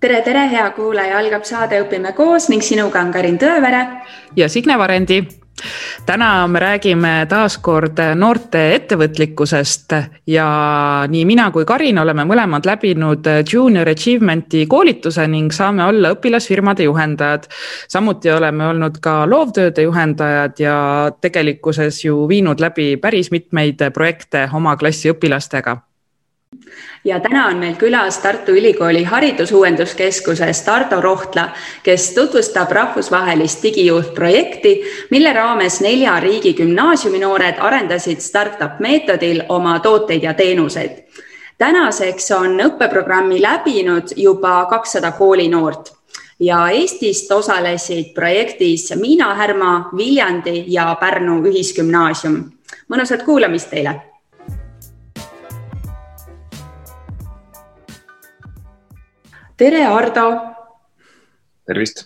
tere, tere, hea kuulaja, algab saade Õpime koos ning sinuga on Karin Tõevere. ja Signe Varendi täna me räägime taas kord noorte ettevõtlikkusest ja nii mina kui Karin oleme mõlemad läbinud Junior Achievement'i koolituse ning saame olla õpilasfirmade juhendajad. samuti oleme olnud ka loovtööde juhendajad ja tegelikkuses ju viinud läbi päris mitmeid projekte oma klassi õpilastega ja täna on meil külas Tartu Ülikooli Haridusuuenduskeskusest Ardo Rohtla, kes tutvustab rahvusvahelist digijuht projekti, mille raames nelja riigi gümnaasiumi noored arendasid startup meetodil oma tooteid ja teenuseid. tänaseks on õppeprogrammi läbinud juba kakssada koolinoort ja Eestist osalesid projektis Miina Härma, Viljandi ja Pärnu ühisgümnaasium. mõnusat kuulamist teile tere, Ardo. tervist.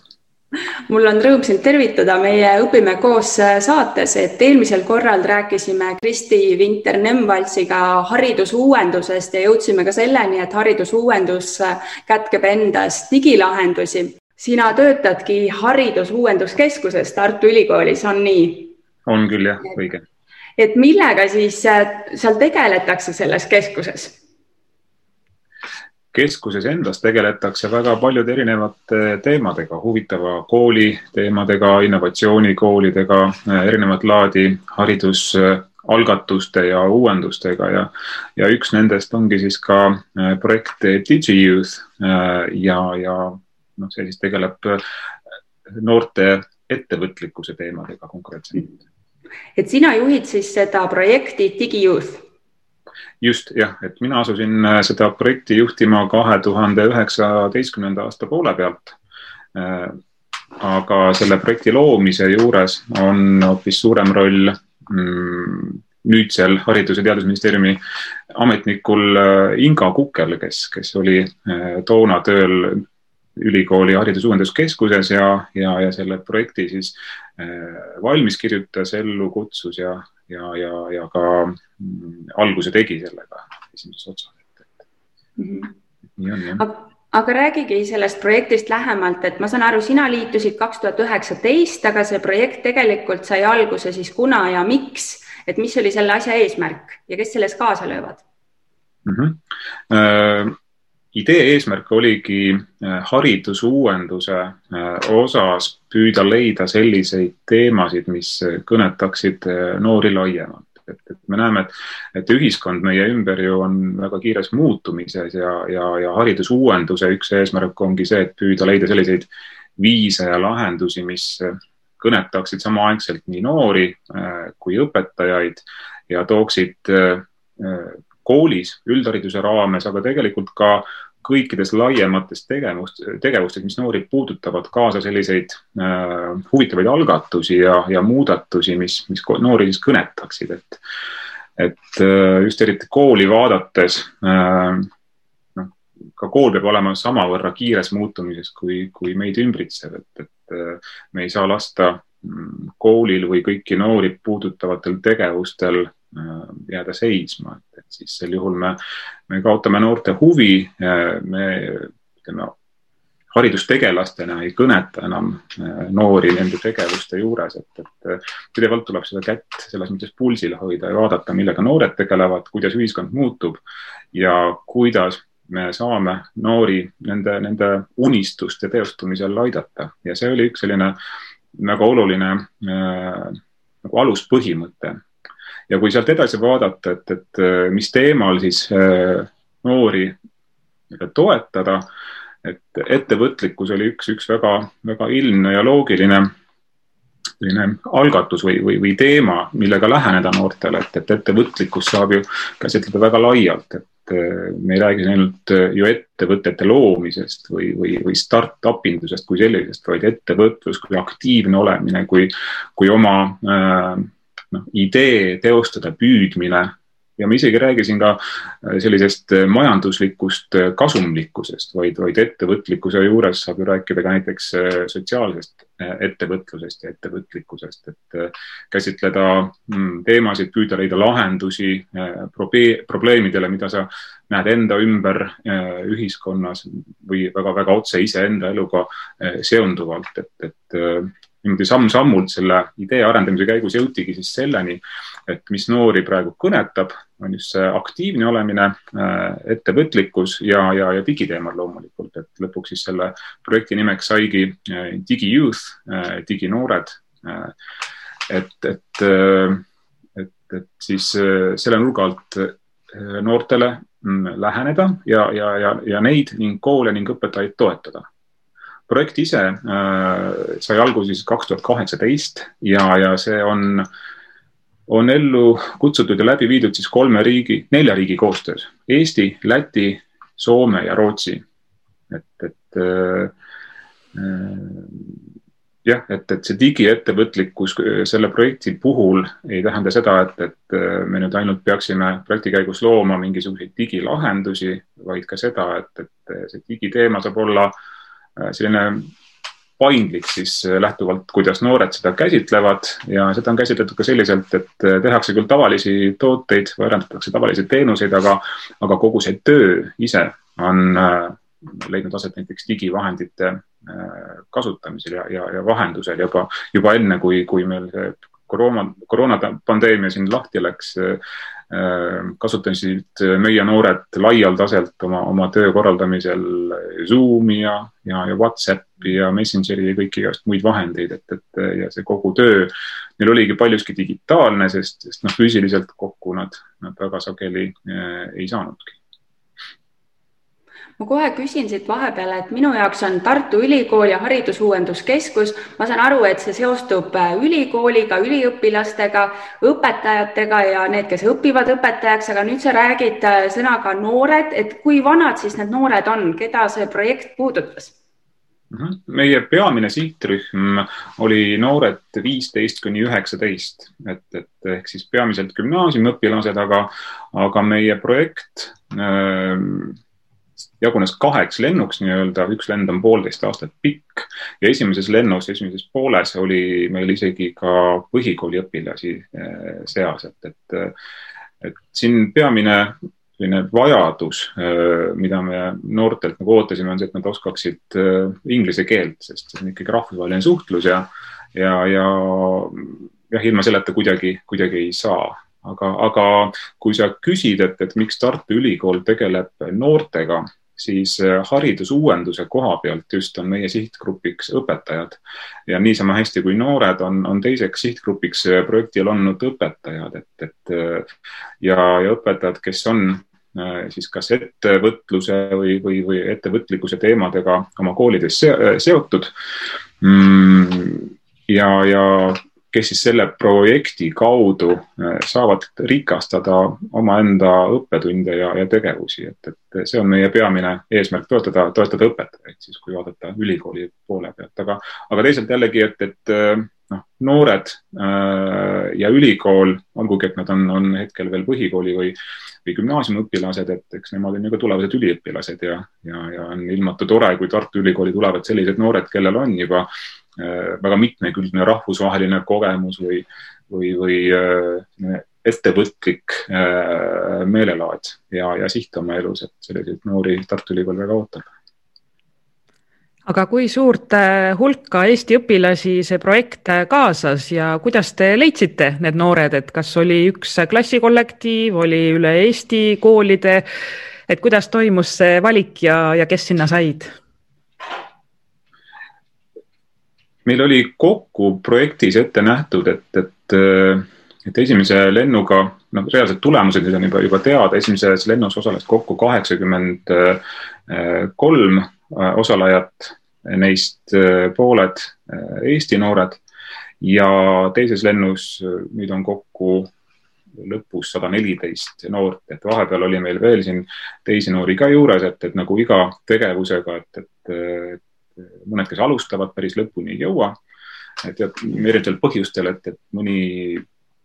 mul on rõõm sind tervitada meie Õpime koos saates, et eelmisel korral rääkisime Kristi Vinter-Nemvaltsiga haridusuuendusest ja jõudsime ka selleni, et haridusuuendus kätkeb endas digilahendusi. sina töötadki Haridusuuenduskeskuses Tartu Ülikoolis, on nii? on küll jah, õige. et millega siis seal tegeletakse selles keskuses? Keskuses endas tegeletakse väga paljude erinevate teemadega, huvitava kooli teemadega, innovatsioonikoolidega, erinevat laadi haridusalgatuste ja uuendustega ja, ja üks nendest ongi siis ka äh, projekt DigiYouth äh, ja, ja noh, see siis tegeleb äh, noorte ettevõtlikkuse teemadega konkreetselt. et sina juhid siis seda projekti DigiYouth just jah, et mina asusin äh, seda projekti juhtima kahe tuhande üheksateistkümnenda aasta poole pealt. Äh, aga selle projekti loomise juures on hoopis suurem roll mm, nüüdsel Haridus- ja Teadusministeeriumi ametnikul äh, Inga Kukel, kes, kes oli toona tööl ülikooli Haridusuuenduskeskuses ja, ja, ja selle projekti siis valmis kirjutas, ellu kutsus ja, ja, ja, ja ka mm, alguse tegi sellega esimeses otsas. Mm -hmm. nii on jah aga räägigi sellest projektist lähemalt, et ma saan aru, sina liitusid kaks tuhat üheksateist, aga see projekt tegelikult sai alguse siis kuna ja miks, et mis oli selle asja eesmärk ja kes selles kaasa löövad mm? -hmm. Idee eesmärk oligi äh, haridusuuenduse äh, osas püüda leida selliseid teemasid, mis kõnetaksid äh, noori laiemalt. et, et me näeme, et, et ühiskond meie ümber ju on väga kiires muutumises ja, ja, ja haridusuuenduse üks eesmärk ongi see, et püüda leida selliseid viise ja lahendusi, mis kõnetaksid samaaegselt nii noori kui õpetajaid ja tooksid koolis üldhariduse raames, aga tegelikult ka kõikides laiemates tegevust, tegevustes, mis noori puudutavad, kaasa selliseid äh, huvitavaid algatusi ja, ja muudatusi, mis, mis noori siis kõnetaksid, et, et äh, just eriti kooli vaadates äh,, noh, ka kool peab olema samavõrra kiires muutumises kui, kui meid ümbritsev, et, et äh, me ei saa lasta mm, koolil või kõiki noori puudutavatel tegevustel Äh, jääda seisma, siis sel juhul me, me kaotame noorte huvi, me ütleme, haridustegelastena ei kõneta enam äh, noori nende tegevuste juures, et, et pidevalt tuleb seda kätt selles mõttes pulsil hoida ja vaadata, millega noored tegelevad, kuidas ühiskond muutub ja kuidas me saame noori nende, nende unistuste teostumisel aidata. Ja see oli üks selline väga oluline äh, nagu aluspõhimõte ja kui sealt edasi vaadata, et, et äh, mis teemal siis äh, noori toetada, et ettevõtlikkus oli üks, üks väga, väga ilmne ja loogiline selline algatus või, või, või teema, millega läheneda noortele, et, et ettevõtlikkus saab ju käsitleda väga laialt, et äh, me ei räägi ainult ju ettevõtete loomisest või, või, või startup indusest kui sellisest, vaid ettevõtlus kui aktiivne olemine, kui, kui oma äh, noh, idee teostada püüdmine. Ja ma isegi räägisin ka äh, sellisest äh, majanduslikust äh, kasumlikkusest, vaid, vaid ettevõtlikkuse juures saab ju rääkida ka näiteks sotsiaalsest ettevõtlusest ja ettevõtlikkusest, et käsitleda mm, teemasid, püüda leida lahendusi probleemidele, mida sa näed enda ümber ühiskonnas või väga-väga otse iseenda eluga seonduvalt, et, et niimoodi samm-sammult selle idee arendamise käigus jõutigi siis selleni, et mis noori praegu kõnetab, on just see aktiivne olemine, äh, ettevõtlikkus ja, ja, ja digiteemad loomulikult, et lõpuks siis selle projekti nimeks saigi äh, DigiYouth, äh, diginoored. et, et, et, et siis selle nurga alt noortele mm, läheneda ja, ja, ja, ja neid ning koole ning õpetajaid toetada projekt ise äh, sai alguse siis kaks tuhat kaheksateist ja, ja see on, on ellu kutsutud ja läbi viidud siis kolme riigi, nelja riigi koostöös. Eesti, Läti, Soome ja Rootsi. et, et äh, äh, jah, et, et see digiettevõtlikkus selle projekti puhul ei tähenda seda, et, et me nüüd ainult peaksime projekti käigus looma mingisuguseid digilahendusi, vaid ka seda, et, et see digiteema saab olla äh, selline paindlik siis äh, lähtuvalt, kuidas noored seda käsitlevad ja seda on käsitletud ka selliselt, et äh, tehakse küll tavalisi tooteid arendatakse tavalisi teenuseid, aga, aga kogu see töö ise on leidnud aset näiteks digivahendite kasutamisel ja, ja, ja vahendusel juba, juba enne, kui, kui meil koroona, koroonapandeemia siin lahti läks Äh, kasutasid meie noored laialdaselt oma, oma töö korraldamisel Zoomi ja, ja, ja Whatsappi ja Messengeri ja kõiki igast muid vahendeid, et, et ja see kogu töö neil oligi paljuski digitaalne, sest, sest noh, füüsiliselt kokku nad, nad väga sageli äh, ei saanudki ma kohe küsin siit vahepeal, et minu jaoks on Tartu Ülikool ja Haridusuuenduskeskus, ma saan aru, et see seostub äh, ülikooliga, üliõpilastega, õpetajatega ja need, kes õpivad õpetajaks, aga nüüd sa räägid äh, sõnaga noored, et kui vanad siis need noored on, keda see projekt puudutas? Mhm. meie peamine sihtrühm oli noored viisteist kuni üheksateist, et, et ehk siis peamiselt gümnaasiumiõpilased, aga, aga meie projekt äh, jagunes kaheks lennuks nii-öelda, üks lend on poolteist aastat pikk ja esimeses lennus, esimeses pooles oli meil isegi ka põhikooliõpilasi eh, seas, et, et, et siin peamine selline vajadus, eh, mida me noortelt nagu ootasime, on see, et nad oskaksid eh, inglise keelt, sest see on ikkagi rahvusvaheline suhtlus ja, ja, ja jah, ilma selleta kuidagi, kuidagi ei saa aga, aga kui sa küsid, et, et miks Tartu Ülikool tegeleb noortega, siis äh, haridusuuenduse koha pealt just on meie sihtgrupiks õpetajad. ja niisama hästi kui noored on, on teiseks sihtgrupiks äh, projektil olnud õpetajad, et, et äh, ja, ja õpetajad, kes on siis kas ettevõtluse või, või, või ettevõtlikkuse teemadega oma koolides seotud. Mm, ja, ja kes siis selle projekti kaudu äh, saavad rikastada omaenda õppetunde ja, ja tegevusi, et, et see on meie peamine eesmärk, toetada, toetada õpetajaid siis, kui vaadata ülikooli poole pealt, aga, aga teisalt jällegi, et, et äh, noh, noored äh, ja ülikool, olgugi et nad on, on hetkel veel põhikooli või, või gümnaasiumiõpilased, et eks nemad on ju ka tulevased üliõpilased ja, ja, ja on ilmatu tore, kui Tartu Ülikooli tulevad sellised noored, kellel on juba äh, väga mitmekülgne rahvusvaheline kogemus või, või, või äh, ettevõtlik äh, meelelaad ja, ja siht oma elus, et selliseid noori Tartu Ülikool väga ootab aga kui suurt hulka Eesti õpilasi see projekt kaasas ja kuidas te leidsite need noored, et kas oli üks klassikollektiiv, oli üle Eesti koolide, et kuidas toimus see valik ja, ja kes sinna said? Meil oli kokku projektis ette nähtud, et, et, et esimese lennuga, noh, reaalsed tulemused nüüd on juba, juba teada, esimeses lennus osales kokku kaheksakümmend kolm osalejat, neist pooled Eesti noored. Ja teises lennus nüüd on kokku lõpus sada neliteist noort, et vahepeal oli meil veel siin teisi noori ka juures, et, et nagu iga tegevusega, et, et mõned, kes alustavad, päris lõpuni ei jõua. et erinevatel põhjustel, et, et mõni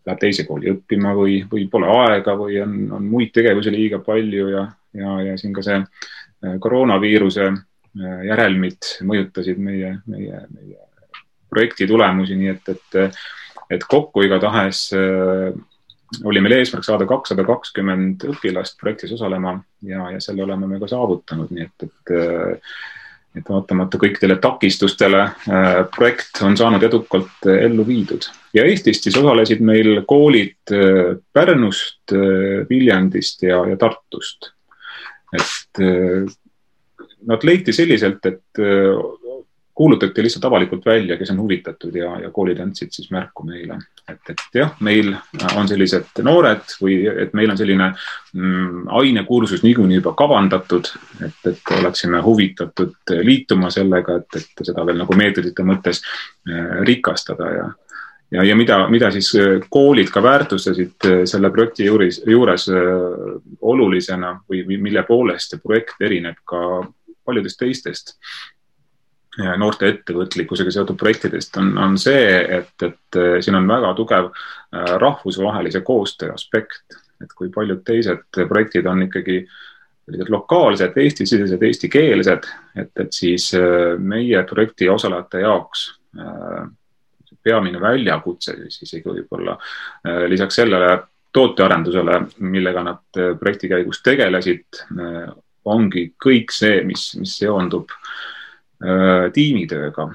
läheb teise kooli õppima või, või pole aega või on, on muid tegevusi liiga palju ja, ja, ja siin ka see äh, koroonaviiruse äh, järelmid mõjutasid meie, meie, meie projekti tulemusi, nii et, et, et kokku igatahes äh, oli meil eesmärk saada kakssada kakskümmend õpilast projektis osalema ja, ja selle oleme me ka saavutanud, nii et, et et vaatamata kõikidele takistustele äh, projekt on saanud edukalt äh, ellu viidud ja Eestist siis osalesid meil koolid äh, Pärnust, Viljandist ja, ja Tartust. et nad leiti selliselt, et kuulutati lihtsalt avalikult välja, kes on huvitatud ja, ja koolid andsid siis märku meile, et, et jah, meil on sellised noored või et meil on selline mm, ainekursus niikuinii juba kavandatud, et, et oleksime huvitatud liituma sellega, et, et seda veel nagu meetodite mõttes äh, rikastada ja ja, ja mida, mida siis äh, koolid ka väärtustasid äh, selle projekti juures, juures olulisena või, või mille poolest see projekt erineb ka paljudest teistest noorte ettevõtlikkusega seotud projektidest on, on see, et, et äh, siin on väga tugev äh, rahvusvahelise koostöö aspekt, et kui paljud teised projektid on ikkagi sellised lokaalsed, Eesti-sisesed, eestikeelsed, et, et siis äh, meie projekti osalejate jaoks peamine väljakutse siis isegi võib-olla lisaks sellele tootearendusele, millega nad projekti käigus tegelesid, ongi kõik see, mis, mis seondub äh, tiimitööga,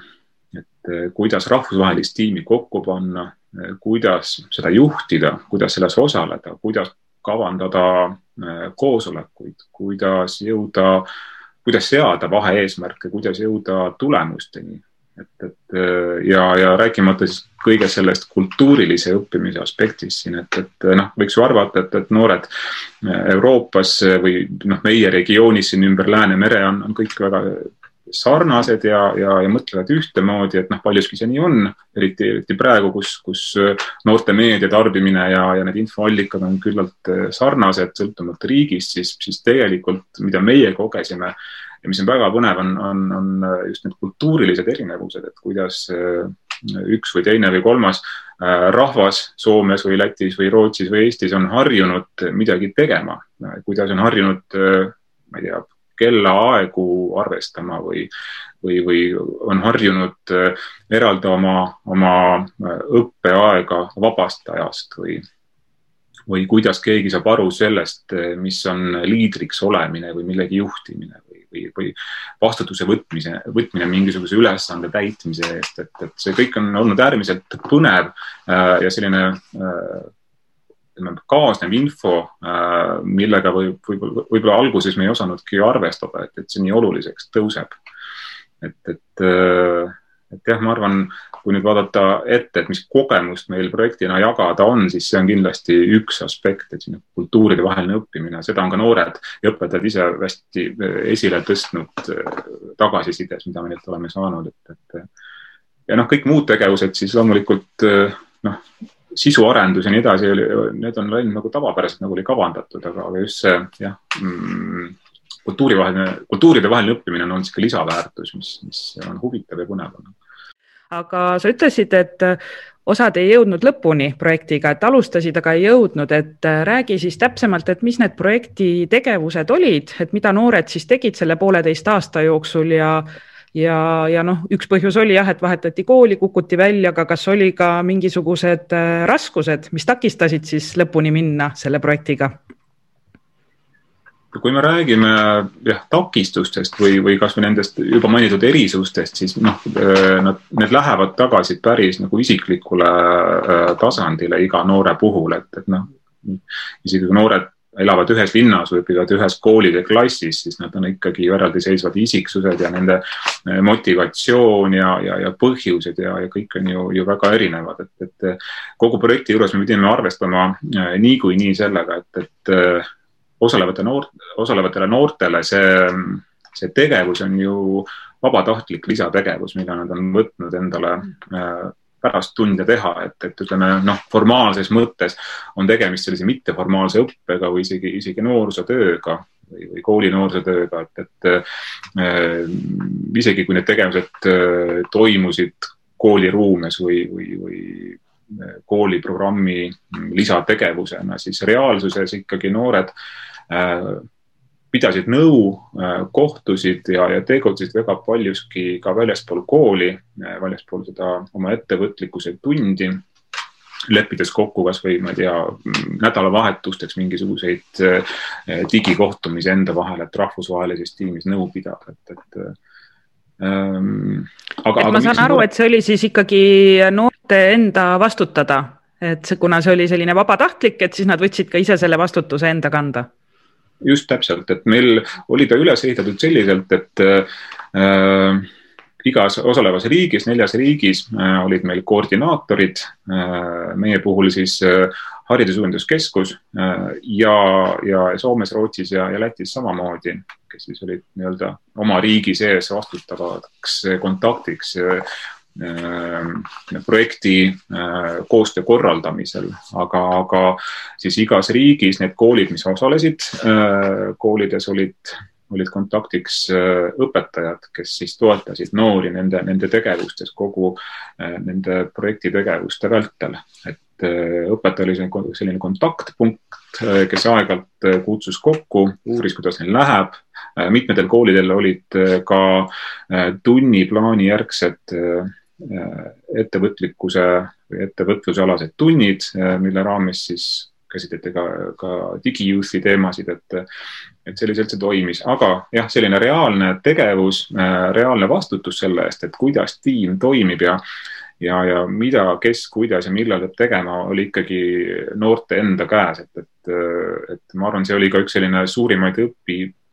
et äh, kuidas rahvusvahelist tiimi kokku panna, äh, kuidas seda juhtida, kuidas selles osaleda, kuidas kavandada koosolekuid, kuidas jõuda, kuidas seada vahe-eesmärke, kuidas jõuda tulemusteni. et, et ja, ja rääkimata siis kõigest sellest kultuurilise õppimise aspektist siin, et, et noh, võiks ju arvata, et, et noored Euroopas või noh, meie regioonis siin ümber Läänemere on, on kõik väga sarnased ja, ja, ja mõtlevad ühtemoodi, et noh, paljuski see nii on, eriti, eriti praegu, kus, kus äh, noorte meedia tarbimine ja, ja need infoallikad on küllalt äh, sarnased, sõltumata riigist, siis, siis tegelikult, mida meie kogesime ja mis on väga põnev, on, on, on äh, just need kultuurilised erinevused, et kuidas üks või teine või kolmas rahvas Soomes või Lätis või Rootsis või Eestis on harjunud midagi tegema, kuidas on harjunud, ma ei tea, kellaaegu arvestama või, või, või on harjunud äh, eraldama oma äh, õppeaega vabast ajast või, või kuidas keegi saab aru sellest, äh, mis on liidriks olemine või millegi juhtimine või, või, või vastutuse võtmise, võtmine mingisuguse ülesande täitmise eest, et, et see kõik on olnud äärmiselt põnev ja selline ütleme, kaasnev info, äh, millega võib, võib-olla, võib-olla alguses me ei osanudki arvestada, et, et see nii oluliseks tõuseb. et, et, äh, et jah, ma arvan, kui nüüd vaadata ette, et mis kogemust meil projektina jagada on, siis see on kindlasti üks aspekt, et selline kultuuride vaheline õppimine, seda on ka noored ja õpetajad ise hästi äh, esile tõstnud tagasisides, mida me neilt oleme saanud, et, et ja noh, kõik muud tegevused siis loomulikult noh, sisuarendus ja nii edasi need on läinud nagu tavapäraselt, nagu oli kavandatud, aga, aga just see jah mm,, kultuurivaheline, kultuuride vaheline õppimine on olnud sihuke lisaväärtus, mis, mis on huvitav ja põnev olnud. aga sa ütlesid, et osad ei jõudnud lõpuni projektiga, et alustasid, aga ei jõudnud, et räägi siis täpsemalt, et mis need projekti tegevused olid, et mida noored siis tegid selle pooleteist aasta jooksul ja ja, ja noh, üks põhjus oli jah, et vahetati kooli, kukuti välja, aga kas oli ka mingisugused äh, raskused, mis takistasid siis lõpuni minna selle projektiga? kui me räägime jah, takistustest või, või kasvõi nendest juba mainitud erisustest, siis noh, äh, nad, need lähevad tagasi päris nagu isiklikule äh, tasandile iga noore puhul, et, et noh, isegi kui noored elavad ühes linnas õpivad ühes koolis ja klassis, siis nad on ikkagi eraldiseisvad isiksused ja nende eh, motivatsioon ja, ja, ja põhjused ja, ja kõik on ju, ju väga erinevad, et, et kogu projekti juures me pidime arvestama eh, niikuinii sellega, et, et eh, osalevate noort, osalevatele noortele see, see tegevus on ju vabatahtlik lisategevus, mida nad on võtnud endale pärast tunde teha, et, et ütleme noh, formaalses mõttes on tegemist sellise mitteformaalse õppega või isegi, isegi noorsootööga või, või kooli noorsootööga, et, et äh, isegi kui need tegevused äh, toimusid kooliruumes või, või, või kooliprogrammi lisategevusena, siis reaalsuses ikkagi noored pidasid nõu, kohtusid ja, ja tegutsesid väga paljuski ka väljaspool kooli, väljaspool seda oma ettevõtlikkuse tundi leppides kokku kasvõi ma ei tea, nädalavahetusteks mingisuguseid eh, digikohtumisi enda vahel, et rahvusvahelises tiimis nõu pidada, et, et ähm,. aga, aga ma saan aru, et see oli siis ikkagi noorte enda vastutada, et see, kuna see oli selline vabatahtlik, et siis nad võtsid ka ise selle vastutuse enda kanda just täpselt, et meil oli ta üles ehitatud selliselt, et äh, igas osalevas riigis, neljas riigis äh, olid meil koordinaatorid, äh, meie puhul siis äh, Haridusuuenduskeskus ja, ja Soomes, Rootsis ja, ja Lätis samamoodi, kes siis olid nii-öelda oma riigi sees vastutavaks kontaktiks projekti koostöö korraldamisel, aga, aga siis igas riigis need koolid, mis osalesid, koolides olid olid kontaktiks õpetajad, kes siis toetasid noori nende, nende tegevustes kogu nende projekti tegevuste vältel. et õpetaja oli selline kontaktpunkt, kes aeg-ajalt kutsus kokku, uuris, kuidas neil läheb. mitmedel koolidel olid ka tunniplaani järgsed ettevõtlikkuse või ettevõtlusealased tunnid, mille raames siis käsitleti ka, ka digi-youth'i teemasid, et, et selliselt see toimis, aga jah, selline reaalne tegevus, reaalne vastutus selle eest, et kuidas tiim toimib ja ja, ja mida, kes, kuidas ja millal peab tegema, oli ikkagi noorte enda käes, et, et, et ma arvan, see oli ka üks selline suurimaid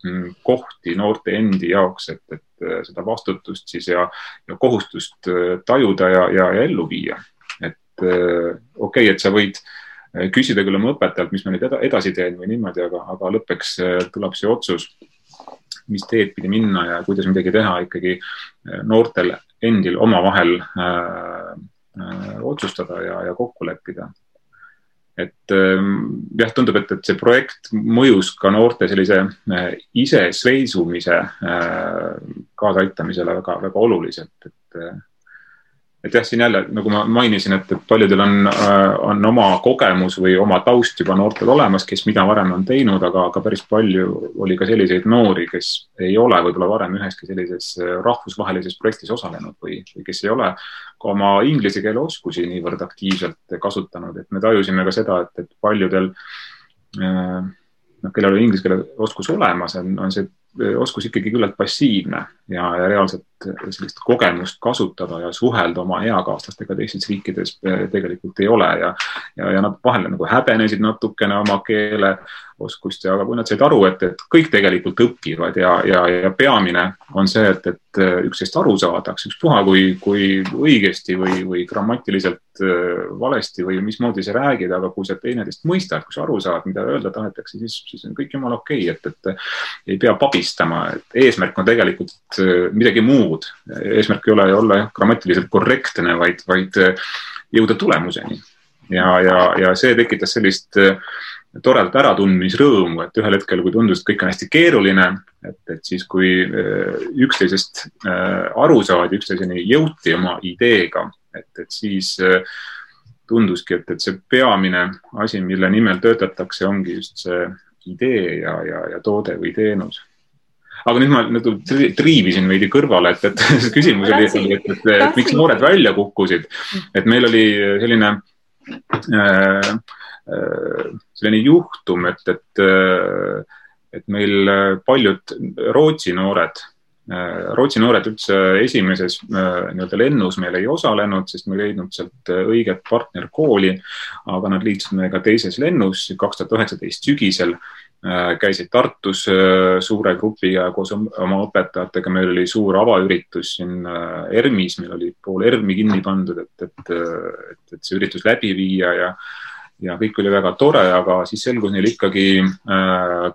õpikohti noorte endi jaoks, et, et seda vastutust siis ja, ja kohustust tajuda ja, ja, ja ellu viia. et okei okay,, et sa võid äh, küsida küll oma õpetajalt, mis ma nüüd edasi teen või niimoodi, aga, aga lõppeks tuleb see otsus, mis teed pidi minna ja kuidas midagi teha ikkagi noortel endil omavahel äh, äh, otsustada ja, ja kokku leppida. Et äh, jah, tundub, et, et see projekt mõjus ka noorte sellise äh, iseseisvumise äh, kaasaaitamisele väga, väga oluliselt, et äh, et jah, siin jälle nagu ma mainisin, et, et paljudel on, äh, on oma kogemus või oma taust juba noortel olemas, kes mida varem on teinud, aga, aga päris palju oli ka selliseid noori, kes ei ole võib-olla varem üheski sellises äh, rahvusvahelises projektis osalenud või, või kes ei ole ka oma inglise keele oskusi niivõrd aktiivselt kasutanud, et me tajusime ka seda, et, et paljudel äh, noh, kellel on inglise keele oskus olemas, on, on see oskus ikkagi küllalt passiivne ja, ja reaalselt sellist kogemust kasutada ja suhelda oma eakaaslastega teistes riikides eh, tegelikult ei ole ja, ja, ja nad vahel nagu häbenesid natukene oma keeleoskust ja, aga kui nad said aru, et, et kõik tegelikult õpivad ja, ja, ja peamine on see, et, et üksteist aru saadaks, ükspuha kui, kui õigesti või, või grammatiliselt eh, valesti või mismoodi sa räägid, aga kui sa teineteist mõistad, kui sa aru saad, mida öelda tahetakse, siis, siis on kõik jumala okei okay,, et, et ei pea pabistama et eesmärk on tegelikult äh, midagi muud. eesmärk ei ole olla jah, grammatiliselt korrektne, vaid, vaid äh, jõuda tulemuseni. ja, ja, ja see tekitas sellist äh, toredat äratundmisrõõmu, et ühel hetkel, kui tundus, et kõik on hästi keeruline, et, et siis, kui üksteisest aru saadi, üksteiseni jõuti oma ideega, et, et siis tunduski, et, et see peamine asi, mille nimel töötatakse, ongi just see idee ja, ja, ja toode või teenus aga nüüd ma nagu triivisin veidi kõrvale, et, et see küsimus oli, et, et, et, et miks noored välja kukkusid. et meil oli selline äh,, äh, selline juhtum, et, et, äh, et meil paljud Rootsi noored äh, Rootsi noored üldse esimeses äh, nii-öelda lennus meil ei osalenud, sest me ei leidnud sealt õiget partnerkooli, aga nad liitusid meiega teises lennus kaks tuhat üheksateist sügisel Äh, käisid Tartus äh, suure grupiga koos oma õpetajatega, meil oli suur avaüritus siin äh, ERMis, meil oli pool ERMi kinni pandud, et, et, et, et see üritus läbi viia ja ja kõik oli väga tore, aga siis selgus neil ikkagi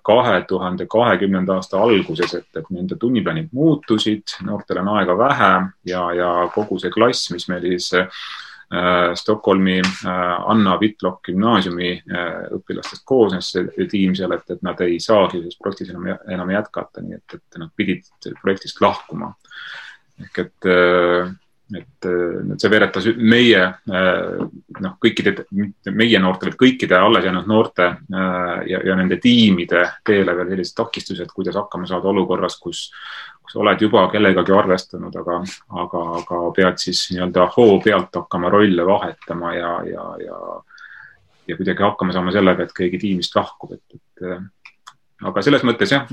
kahe tuhande kahekümnenda aasta alguses, et, et nende tunniplaanid muutusid, noortel on aega vähe ja, ja kogu see klass, mis meil siis Äh, Stockholmi äh, Anna Whitlock gümnaasiumi äh, õpilastest koosnes see tiim seal, et, et nad ei saagi selles projektis enam, enam jätkata, nii et, et nad pidid projektist lahkuma. ehk et et see veeretas meie noh, kõikide, mitte meie noortele, vaid kõikide alles jäänud noorte ja, ja nende tiimide teele veel sellised takistused, kuidas hakkama saada olukorras, kus, kus oled juba kellegagi arvestanud, aga, aga, aga pead siis nii-öelda hoo pealt hakkama rolle vahetama ja, ja, ja, ja kuidagi hakkama saama sellega, et keegi tiimist lahkub, et, et aga selles mõttes jah,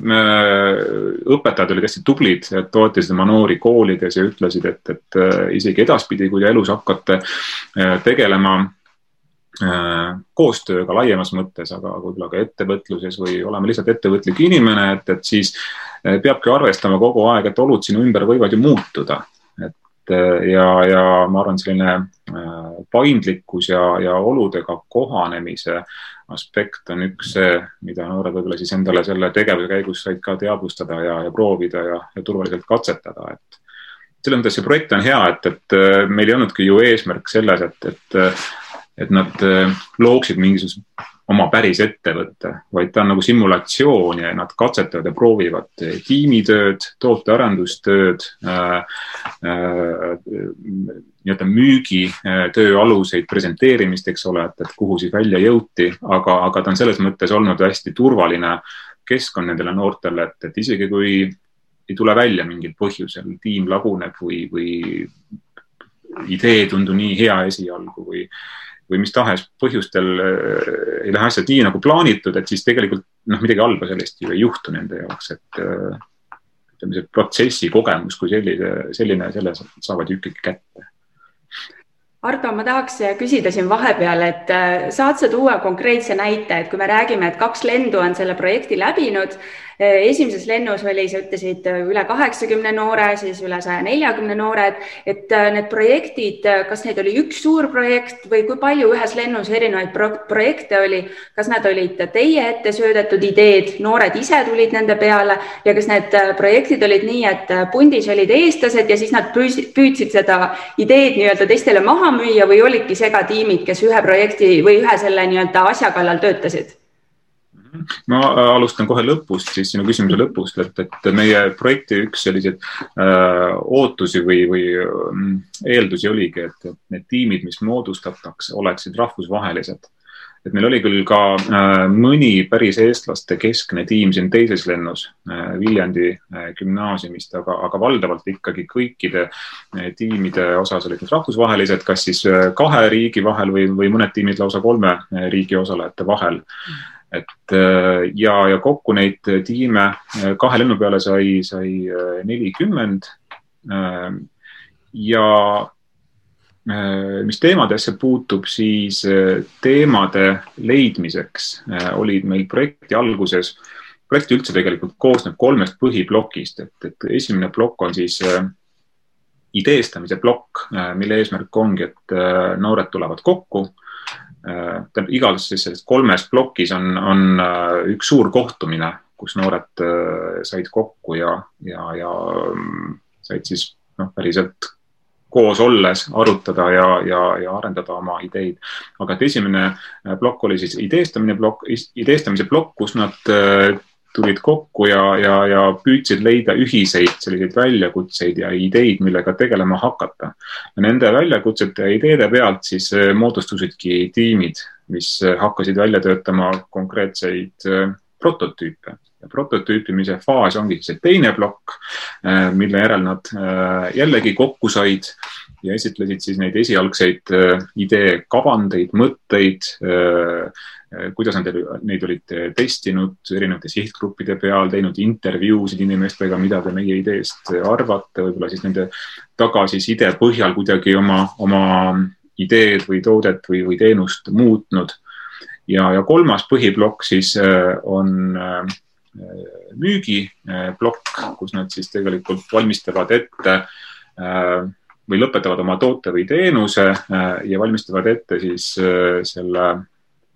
õpetajad olid hästi tublid, toetasid oma noori koolides ja ütlesid, et, et äh, isegi edaspidi, kui te elus hakkate äh, tegelema äh, koostööga laiemas mõttes, aga võib-olla ka ettevõtluses või olema lihtsalt ettevõtlik inimene, et, et siis peabki arvestama kogu aeg, et olud sinu ümber võivad ju muutuda. et ja, ja ma arvan, selline paindlikkus ja, ja oludega kohanemise aspekt on üks see, mida noored võib-olla siis endale selle tegevuse käigus said ka teadvustada ja, ja proovida ja, ja turvaliselt katsetada, et selles mõttes see projekt on hea, et, et äh, meil ei olnudki ju eesmärk selles, et, et, et nad äh, looksid mingisuguse oma päris ettevõtte, vaid ta on nagu simulatsioon ja nad katsetavad ja proovivad tiimitööd, tootearendustööd äh,, äh, nii-öelda müügitöö aluseid, presenteerimist, eks ole, et, et kuhu siis välja jõuti, aga, aga ta on selles mõttes olnud hästi turvaline keskkond nendele noortele, et, et isegi kui ei tule välja mingil põhjusel, tiim laguneb või, või idee ei tundu nii hea esialgu või, või mis tahes põhjustel ei lähe asjad nii nagu plaanitud, et siis tegelikult noh, midagi halba sellest ju ei juhtu nende jaoks, et ütleme, see protsessi kogemus kui sellise, selline, selle saavad ju ikkagi kätte. Ardo, ma tahaks küsida siin vahepeal, et äh, saad sa tuua konkreetse näite, et kui me räägime, et kaks lendu on selle projekti läbinud, äh, esimeses lennus oli, sa ütlesid äh, üle kaheksakümne noore, siis üle saja neljakümne noored, et need projektid, kas neid oli üks suur projekt või kui palju ühes lennus erinevaid pro projekte oli, kas nad olid teie ette söödetud ideed, noored ise tulid nende peale? Ja kas need projektid olid nii, et pundis olid eestlased ja siis nad püüdsid seda ideed nii-öelda teistele maha müüa või olidki segatiimid, kes ühe projekti või ühe selle nii-öelda asja kallal töötasid? Ma alustan kohe lõpust, siis sinu küsimuse lõpust, et, et meie projekti üks selliseid äh, ootusi või, või äh, eeldusi oligi, et, et need tiimid, mis moodustatakse, oleksid rahvusvahelised. Et meil oli küll ka äh, mõni päris eestlaste keskne tiim siin teises lennus äh, Viljandi äh, gümnaasiumist, aga, aga valdavalt ikkagi kõikide äh, tiimide osas olid need rahvusvahelised, kas siis äh, kahe riigi vahel või, või mõned tiimid lausa kolme äh, riigi osalejate vahel et äh, ja, ja kokku neid tiime äh, kahe lennu peale sai, sai äh, nelikümmend. ja Äh, mis teemadesse puutub, siis teemade leidmiseks olid meil projekti alguses, projekt üldse tegelikult koosneb kolmest põhiplokist, et, et esimene plokk on siis ideestamise plokk, mille eesmärk ongi, et noored tulevad kokku. Tähendab, igas selles kolmes plokis on, on üks suur kohtumine, kus noored said kokku ja, ja, ja mm, said siis noh, päriselt koos olles arutada ja, ja, ja arendada oma ideid. aga et esimene äh, plokk oli siis ideestamine plokk, ideestamise plokk, kus nad äh, tulid kokku ja, ja, ja püüdsid leida ühiseid selliseid väljakutseid ja ideid, millega tegelema hakata. Nende väljakutsete ja ideede pealt siis äh, moodustusidki tiimid, mis hakkasid välja töötama konkreetseid prototüüpe ja prototüüpimise faas ongi see teine plokk, mille järel nad jällegi kokku said ja esitlesid siis neid esialgseid äh, idee kavandeid, mõtteid, kuidas nad neid olid testinud erinevate sihtgruppide peal, teinud intervjuusid inimestega, mida te meie ideest arvate, võib-olla siis nende tagasiside põhjal kuidagi oma, oma ideed või toodet või, või teenust muutnud. ja, ja kolmas põhiplokk siis on äh, müügiplokk, kus nad siis tegelikult valmistavad ette äh, või lõpetavad oma toote või teenuse äh, ja valmistavad ette siis äh, selle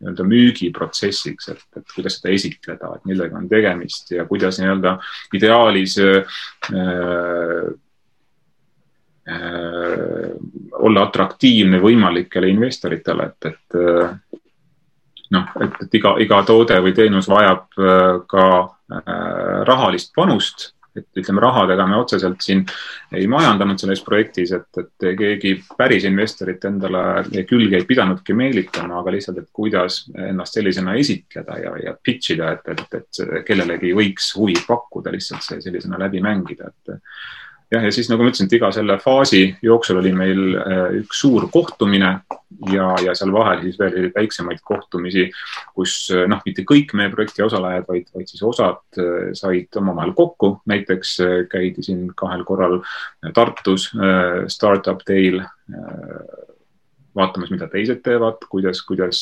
nii-öelda müügiprotsessiks, et, et kuidas seda esitleda, et millega on tegemist ja kuidas nii-öelda ideaalis äh, äh, olla atraktiivne võimalikele investoritele, et, et noh, et, et iga, iga toode või teenus vajab äh, ka äh, rahalist panust et ütleme, rahadega me otseselt siin ei majandanud selles projektis, et, et keegi päris investorit endale külge ei pidanudki meelitama, aga lihtsalt, et kuidas ennast sellisena esitleda ja, ja pitch ida, et, et, et kellelegi võiks huvi pakkuda lihtsalt see sellisena läbi mängida, et jah, ja siis nagu ma ütlesin, et iga selle faasi jooksul oli meil äh, üks suur kohtumine ja, ja seal vahel siis veel väiksemaid kohtumisi, kus äh, noh, mitte kõik meie projekti osalejad, vaid, vaid siis osad äh, said omavahel kokku. näiteks käidi siin kahel korral Tartus Startup Day'l vaatamas, mida teised teevad, kuidas, kuidas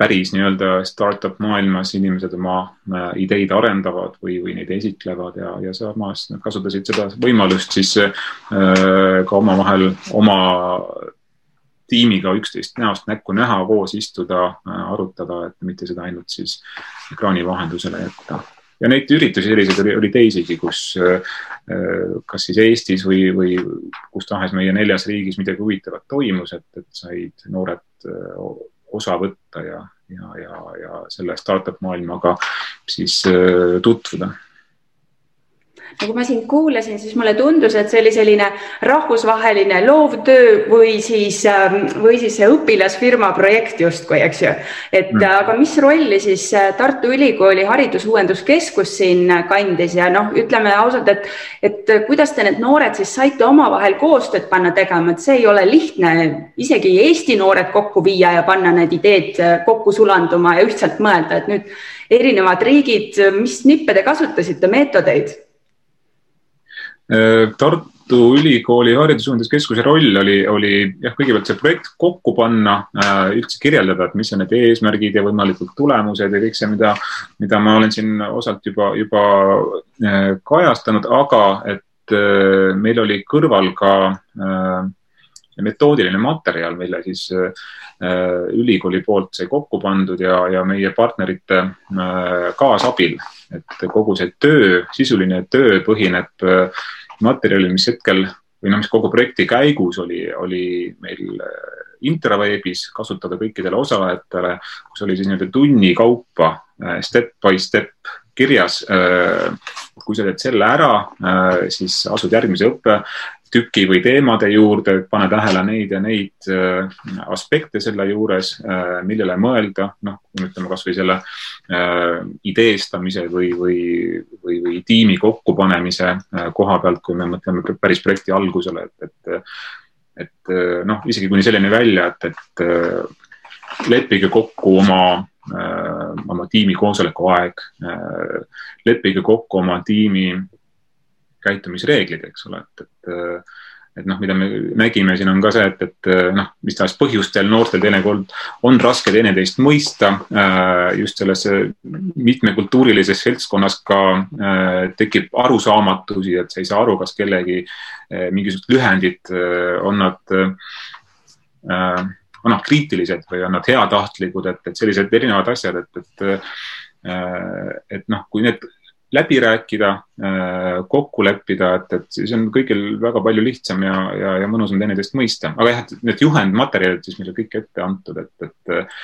päris nii-öelda startup maailmas inimesed oma äh, ideid arendavad või, või neid esitlevad ja, ja samas nad kasutasid seda võimalust siis äh, ka omavahel oma tiimiga üksteist näost näkku näha, koos istuda äh,, arutada, et mitte seda ainult siis ekraani vahendusele jätta. ja neid üritusi selliseid oli, oli teisigi, kus äh, kas siis Eestis või, või kus tahes meie neljas riigis midagi huvitavat toimus, et, et said noored äh, osa võtta ja, ja, ja, ja selle startup maailmaga siis äh, tutvuda nagu ma sind kuulasin, siis mulle tundus, et see oli selline rahvusvaheline loovtöö või siis, ähm, või siis see õpilasfirma projekt justkui, eks ju. et mm. aga mis rolli siis äh, Tartu Ülikooli Haridusuuenduskeskus siin kandis ja noh, ütleme ausalt, et, et kuidas te need noored siis saite omavahel koostööd panna tegema, et see ei ole lihtne isegi Eesti noored kokku viia ja panna need ideed äh, kokku sulanduma ja ühtselt mõelda, et nüüd erinevad riigid, mis nippe te kasutasite, meetodeid? Äh, Tartu Ülikooli Haridusuuenduskeskuse roll oli, oli jah, kõigepealt see projekt kokku panna, äh, üldse kirjeldada, et mis on need eesmärgid ja võimalikud tulemused ja kõik see, mida, mida ma olen siin osalt juba, juba äh, kajastanud, aga et meil oli kõrval ka metoodiline materjal, mille siis ülikooli poolt sai kokku pandud ja, ja meie partnerite kaasabil, et kogu see töö, sisuline töö põhineb materjali, mis hetkel või noh, mis kogu projekti käigus oli, oli meil äh, intraveebis kasutada kõikidele osalejatele, kus oli siis nii-öelda tunni kaupa äh, step by step kirjas. Äh, kui sa teed selle ära, siis asud järgmise õppe tüki või teemade juurde, pane tähele neid ja neid äh, aspekte selle juures, äh, millele mõelda, noh, ütleme kasvõi selle äh, ideestamise või, või, või, või tiimi kokkupanemise koha pealt, kui me mõtleme päris projekti algusele, et, et, et noh, isegi kuni selleni välja, et, et leppige kokku oma oma tiimi koosoleku aeg, leppige kokku oma tiimi käitumisreeglid, eks ole, et, et et noh, mida me nägime siin on ka see, et, et noh, mis tahes põhjustel noortel teinekord on raske teineteist mõista. just selles mitmekultuurilises seltskonnas ka tekib arusaamatusi, et sa ei saa aru, kas kellegi mingisugused lühendid on nad on nad kriitilised või on nad heatahtlikud, et, et sellised erinevad asjad, et, et, et noh, kui need läbi rääkida, äh, kokku leppida, et, et siis on kõigil väga palju lihtsam ja, ja, ja mõnusam teineteist mõista. aga jah, need juhendmaterjalid siis meile kõik ette antud, et, et,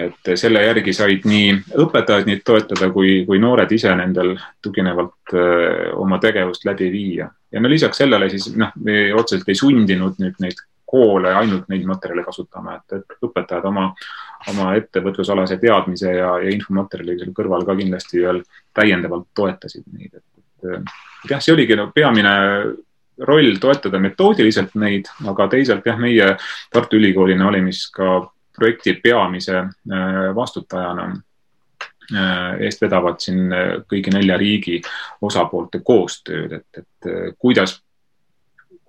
et selle järgi said nii õpetajad neid toetada kui, kui noored ise nendel tuginevalt äh, oma tegevust läbi viia. ja no lisaks sellele siis noh, me otseselt ei sundinud nüüd neid koole ainult neid materjale kasutama, et, et õpetajad oma, oma ettevõtlusalase teadmise ja, ja infomaterjali seal kõrval ka kindlasti veel täiendavalt toetasid neid, et, et jah, see oligi no, peamine roll toetada metoodiliselt neid, aga teisalt jah, meie Tartu Ülikoolina olime siis ka projekti peamise äh, vastutajana äh, eest vedavad siin äh, kõigi nelja riigi osapoolte koostööd, et, et kuidas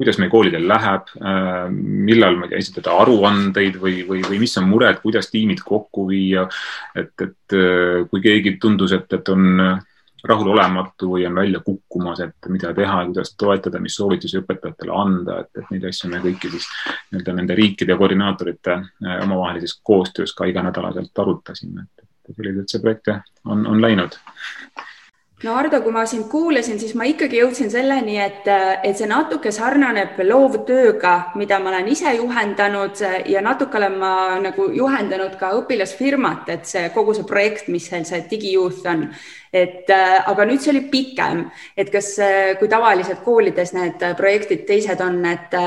kuidas meie koolidel läheb, äh, millal, ma ei tea, esitada aruandeid või, või, või mis on mured, kuidas tiimid kokku viia. et, et äh, kui keegi tundus, et, et on rahulolematu või on välja kukkumas, et mida teha, kuidas toetada, mis soovitusi õpetajatele anda, et, et neid asju me kõiki siis nii-öelda nende riikide koordinaatorite äh, omavahelises koostöös ka iganädalaselt arutasime, et, et selliselt see projekt on, on läinud no Ardo, kui ma sind kuulasin, siis ma ikkagi jõudsin selleni, et, et see natuke sarnaneb loovtööga, mida ma olen ise juhendanud ja natuke olen ma nagu juhendanud ka õpilasfirmat, et see kogu see projekt, mis seal see DigiYouth on, et aga nüüd see oli pikem, et kas, kui tavaliselt koolides need projektid teised on, et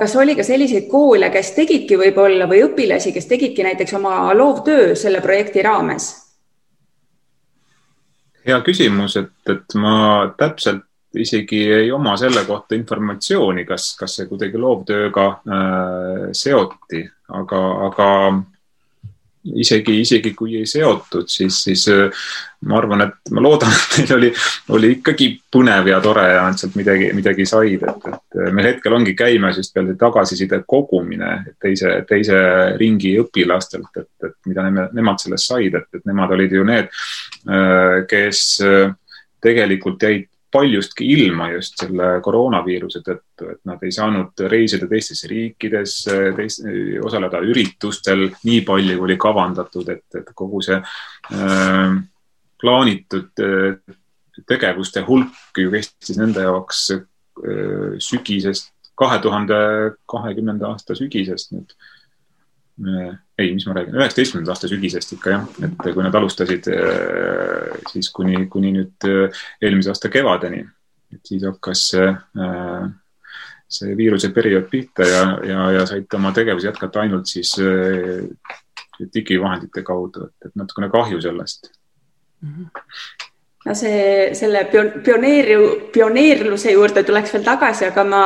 kas oli ka selliseid koole, kes tegidki võib-olla või õpilasi, kes tegidki näiteks oma loovtöö selle projekti raames? Hea küsimus, et, et ma täpselt isegi ei oma selle kohta informatsiooni, kas, kas see kuidagi loovtööga äh, seoti, aga, aga isegi, isegi kui ei seotud, siis, siis äh, ma arvan, et ma loodan, et neil oli, oli ikkagi põnev ja tore ja nad sealt midagi, midagi said, et, et äh, meil hetkel ongi käimas just peale tagasiside kogumine teise, teise ringi õpilastelt, et, et mida nemad, nemad sellest said, et, et nemad olid ju need, äh, kes tegelikult jäid paljustki ilma just selle koroonaviiruse tõttu, et nad ei saanud reisida teistesse riikidesse, teist, osaleda üritustel nii palju, kui oli kavandatud, et, et kogu see äh, plaanitud äh, tegevuste hulk ju kestis nende jaoks äh, sügisest, kahe tuhande kahekümnenda aasta sügisest nüüd ei, mis ma räägin, üheksateistkümnenda aasta sügisest ikka jah, et kui nad alustasid äh, siis kuni, kuni nüüd äh, eelmise aasta kevadeni, et siis hakkas äh, see viiruse periood pihta ja, ja, ja said oma tegevusi jätkata ainult siis digivahendite kaudu, et natukene kahju sellest mm. -hmm no see, selle pioneeri, pioneerluse juurde tuleks veel tagasi, aga ma,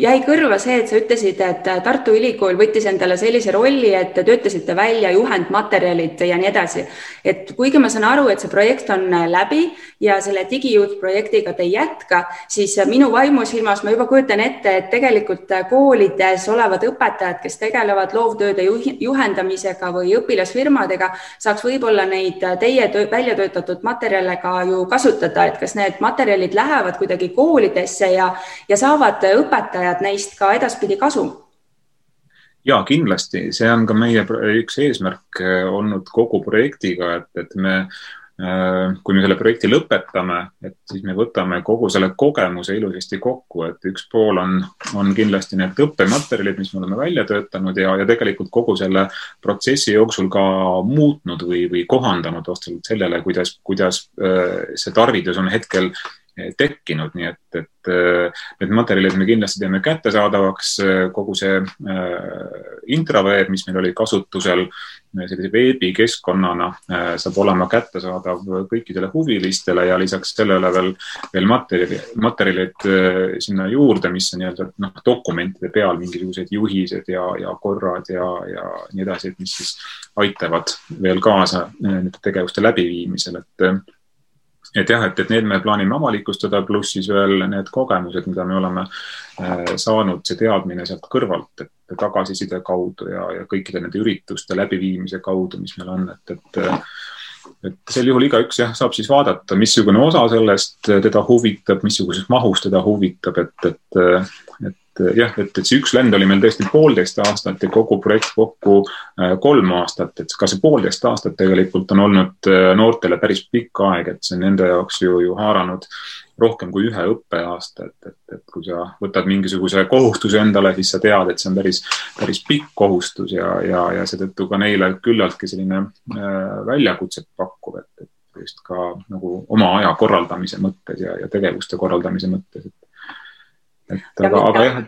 jäi kõrva see, et sa ütlesid, et Tartu Ülikool võttis endale sellise rolli, et te töötasite välja juhendmaterjalid ja nii edasi. et kuigi ma saan aru, et see projekt on läbi ja selle digijuht projektiga te ei jätka, siis minu vaimusilmas ma juba kujutan ette, et tegelikult koolides olevad õpetajad, kes tegelevad loovtööde juhendamisega või õpilasfirmadega, saaks võib-olla neid teie töö, välja töötatud materjale ka ju kasutada, et kas need materjalid lähevad kuidagi koolidesse ja, ja saavad õpetajad neist ka edaspidi kasu? ja kindlasti, see on ka meie üks eesmärk eh, olnud kogu projektiga, et, et me kui me selle projekti lõpetame, et siis me võtame kogu selle kogemuse ilusasti kokku, et üks pool on, on kindlasti need õppematerjalid, mis me oleme välja töötanud ja, ja tegelikult kogu selle protsessi jooksul ka muutnud või, või kohandanud vastavalt sellele, kuidas, kuidas äh, see tarvidus on hetkel tekkinud, nii et, et äh, need materjalid me kindlasti teeme kättesaadavaks, äh, kogu see äh, intraveeb, mis meil oli kasutusel sellise veebikeskkonnana, saab olema kättesaadav kõikidele huvilistele ja lisaks sellele veel, veel materjali, materjalid sinna juurde, mis on nii-öelda noh, dokumentide peal mingisugused juhised ja, ja korrad ja, ja nii edasi, et mis siis aitavad veel kaasa nende tegevuste läbiviimisel, et et jah, et, et need me plaanime avalikustada, pluss siis veel need kogemused, mida me oleme äh, saanud, see teadmine sealt kõrvalt, et tagasiside kaudu ja, ja kõikide nende ürituste läbiviimise kaudu, mis meil on, et, et et sel juhul igaüks jah, saab siis vaadata, missugune osa sellest teda huvitab, missuguses mahus teda huvitab, et, et, et et jah, et, et see üks lend oli meil tõesti poolteist aastat ja kogu projekt kokku äh, kolm aastat, et ka see poolteist aastat tegelikult on olnud äh, noortele päris pikk aeg, et see on nende jaoks ju, ju haaranud rohkem kui ühe õppeaasta, et, et, et kui sa võtad mingisuguse kohustuse endale, siis sa tead, et see on päris, päris pikk kohustus ja, ja, ja seetõttu ka neile küllaltki selline äh, väljakutset pakkuv, et, et just ka nagu oma aja korraldamise mõttes ja, ja tegevuste korraldamise mõttes, et et aga, aga jah.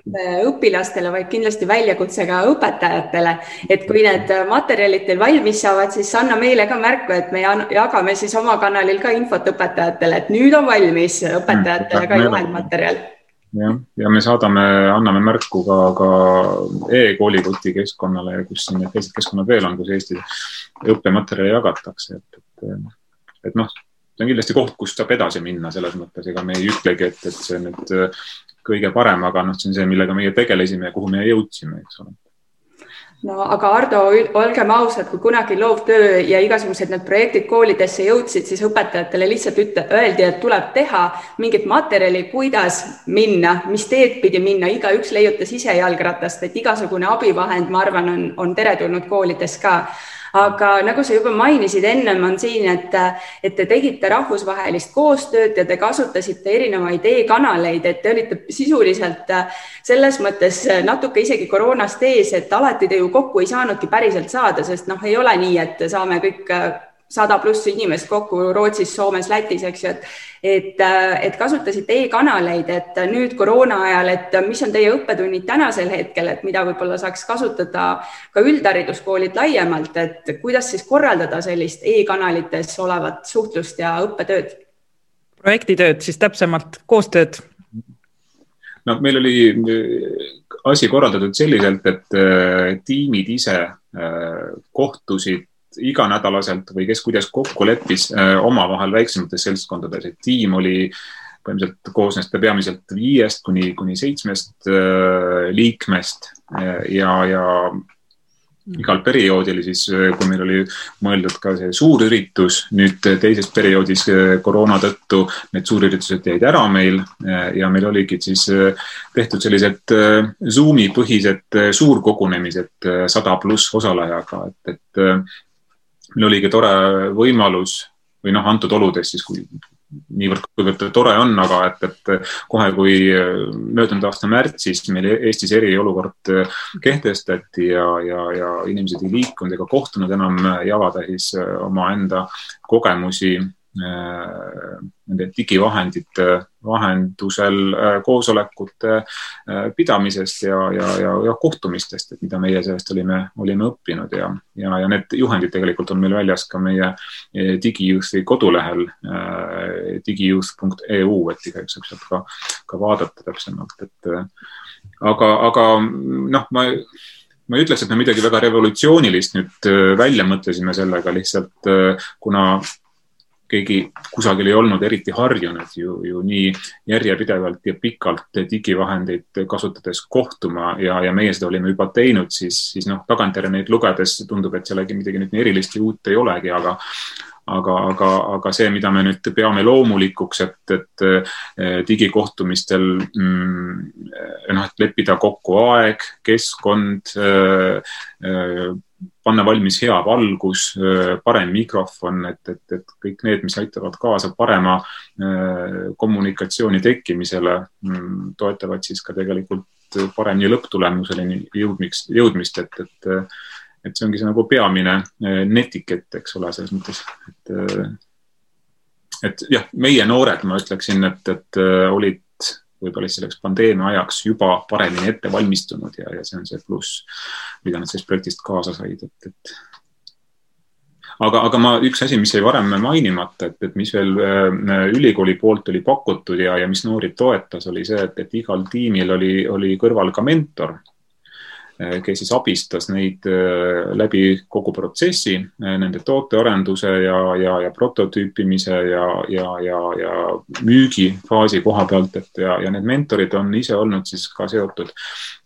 õpilastele, vaid kindlasti väljakutse ka õpetajatele, et kui need materjalid teil valmis saavad, siis anna meile ka märku, et me jagame siis oma kanalil ka infot õpetajatele, et nüüd on valmis õpetajatele ka juhendmaterjal jah, ja me saadame, anname märku ka, ka e-koolikoti keskkonnale, kus siin need teised keskkonnad veel on, kus Eestis õppematerjale jagatakse, et, et, et noh, see on kindlasti koht, kust saab edasi minna, selles mõttes, ega me ei ütlegi, et, et see nüüd kõige parem, aga noh, see on see, millega meie tegelesime ja kuhu me jõudsime, eks ole. No aga Ardo, olgem ausad, kui kunagi loovtöö ja igasugused need projektid koolidesse jõudsid, siis õpetajatele lihtsalt ütle, öeldi, et tuleb teha mingit materjali, kuidas minna, mis teed pidi minna, igaüks leiutas ise jalgratast, et igasugune abivahend, ma arvan, on, on teretulnud koolides ka aga nagu sa juba mainisid ennem, on siin, et, et te tegite rahvusvahelist koostööd ja te kasutasite erinevaid e-kanaleid, et te olite sisuliselt selles mõttes natuke isegi koroonast ees, et alati te ju kokku ei saanudki päriselt saada, sest noh, ei ole nii, et saame kõik sada pluss inimest kokku Rootsis, Soomes, Lätis, eks ju, et et, et kasutasite e-kanaleid, et nüüd koroona ajal, et mis on teie õppetunnid tänasel hetkel, et mida võib-olla saaks kasutada ka üldhariduskoolid laiemalt, et kuidas siis korraldada sellist e-kanalites olevat suhtlust ja õppetööd? projektitööd siis täpsemalt, koostööd? no meil oli asi korraldatud selliselt, et äh, tiimid ise äh, kohtusid iganädalaselt või kes kuidas kokku leppis äh, omavahel väiksemates seltskondades, et tiim oli põhimõtteliselt koosnes ta peamiselt viiest kuni, kuni seitsmest liikmest ja, ja igal perioodil siis, kui meil oli mõeldud ka see suurüritus, nüüd teises perioodis koroona tõttu need suurüritused jäid ära meil ja meil oligi siis eh, tehtud sellised Zoomi põhised suurkogunemised sada pluss osalejaga, et, et meil oligi tore võimalus või noh, antud oludes siis, kui niivõrd, kuivõrd tore on, aga et, et kohe, kui möödunud aasta märtsis meil Eestis eriolukord kehtestati ja, ja, ja inimesed ei liikunud ega kohtunud enam jalatäis omaenda kogemusi Äh, nende digivahendite vahendusel äh, koosolekute äh, pidamisest ja, ja, ja, ja kohtumistest, et mida meie sellest olime, olime õppinud ja, ja, ja need juhendid tegelikult on meil väljas ka meie DigiYouthi kodulehel digiyouth.eu, et igaüks saab sealt ka, ka vaadata täpsemalt, et aga, aga noh, ma ma ei ütleks, et me midagi väga revolutsioonilist nüüd välja mõtlesime sellega lihtsalt, kuna keegi kusagil ei olnud eriti harjunud ju, ju nii järjepidevalt ja pikalt digivahendeid kasutades kohtuma ja, ja meie seda olime juba teinud, siis, siis noh, tagantjärele neid lugedes tundub, et sellega midagi nüüd nii erilist ja uut ei olegi, aga aga, aga, aga see, mida me nüüd peame loomulikuks, et, et eh, digikohtumistel mm, noh, et leppida kokku aeg, keskkond äh, panna valmis hea valgus, parem mikrofon, et, et, et kõik need, mis aitavad kaasa parema kommunikatsiooni tekkimisele, mm, toetavad siis ka tegelikult paremini lõpptulemuseni jõudmiks, jõudmist, et, et, et see ongi see nagu peamine netikett, eks ole, selles mõttes, et et jah, meie noored, ma ütleksin, et, et olid võib-olla selleks pandeemia ajaks juba paremini ette valmistunud ja, ja see on see pluss, mida nad sellest projektist kaasa said, et, et aga, aga ma, üks asi, mis jäi varem mainimata, et, et mis veel äh, ülikooli poolt oli pakutud ja, ja mis noori toetas, oli see, et, et igal tiimil oli, oli kõrval ka mentor kes siis abistas neid eh, läbi kogu protsessi, eh, nende tootearenduse ja, ja, ja prototüüpimise ja, ja, ja, ja müügifaasi koha pealt, et ja, ja need mentorid on ise olnud siis ka seotud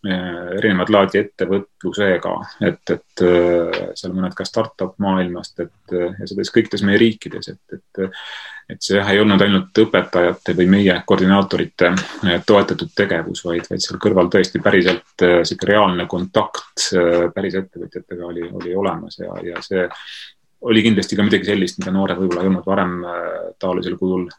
erinevat laadi ettevõtlusega, et, et seal mõned ka startup maailmast, et ja seda siis kõikides meie riikides, et, et et see jah, ei olnud ainult õpetajate või meie koordinaatorite eh, toetatud tegevus, vaid, vaid seal kõrval tõesti päriselt eh, sihuke reaalne kontakt eh, päris ettevõtjatega oli, oli olemas ja, ja see oli kindlasti ka midagi sellist, mida noored võib-olla ei olnud varem taolisel kujul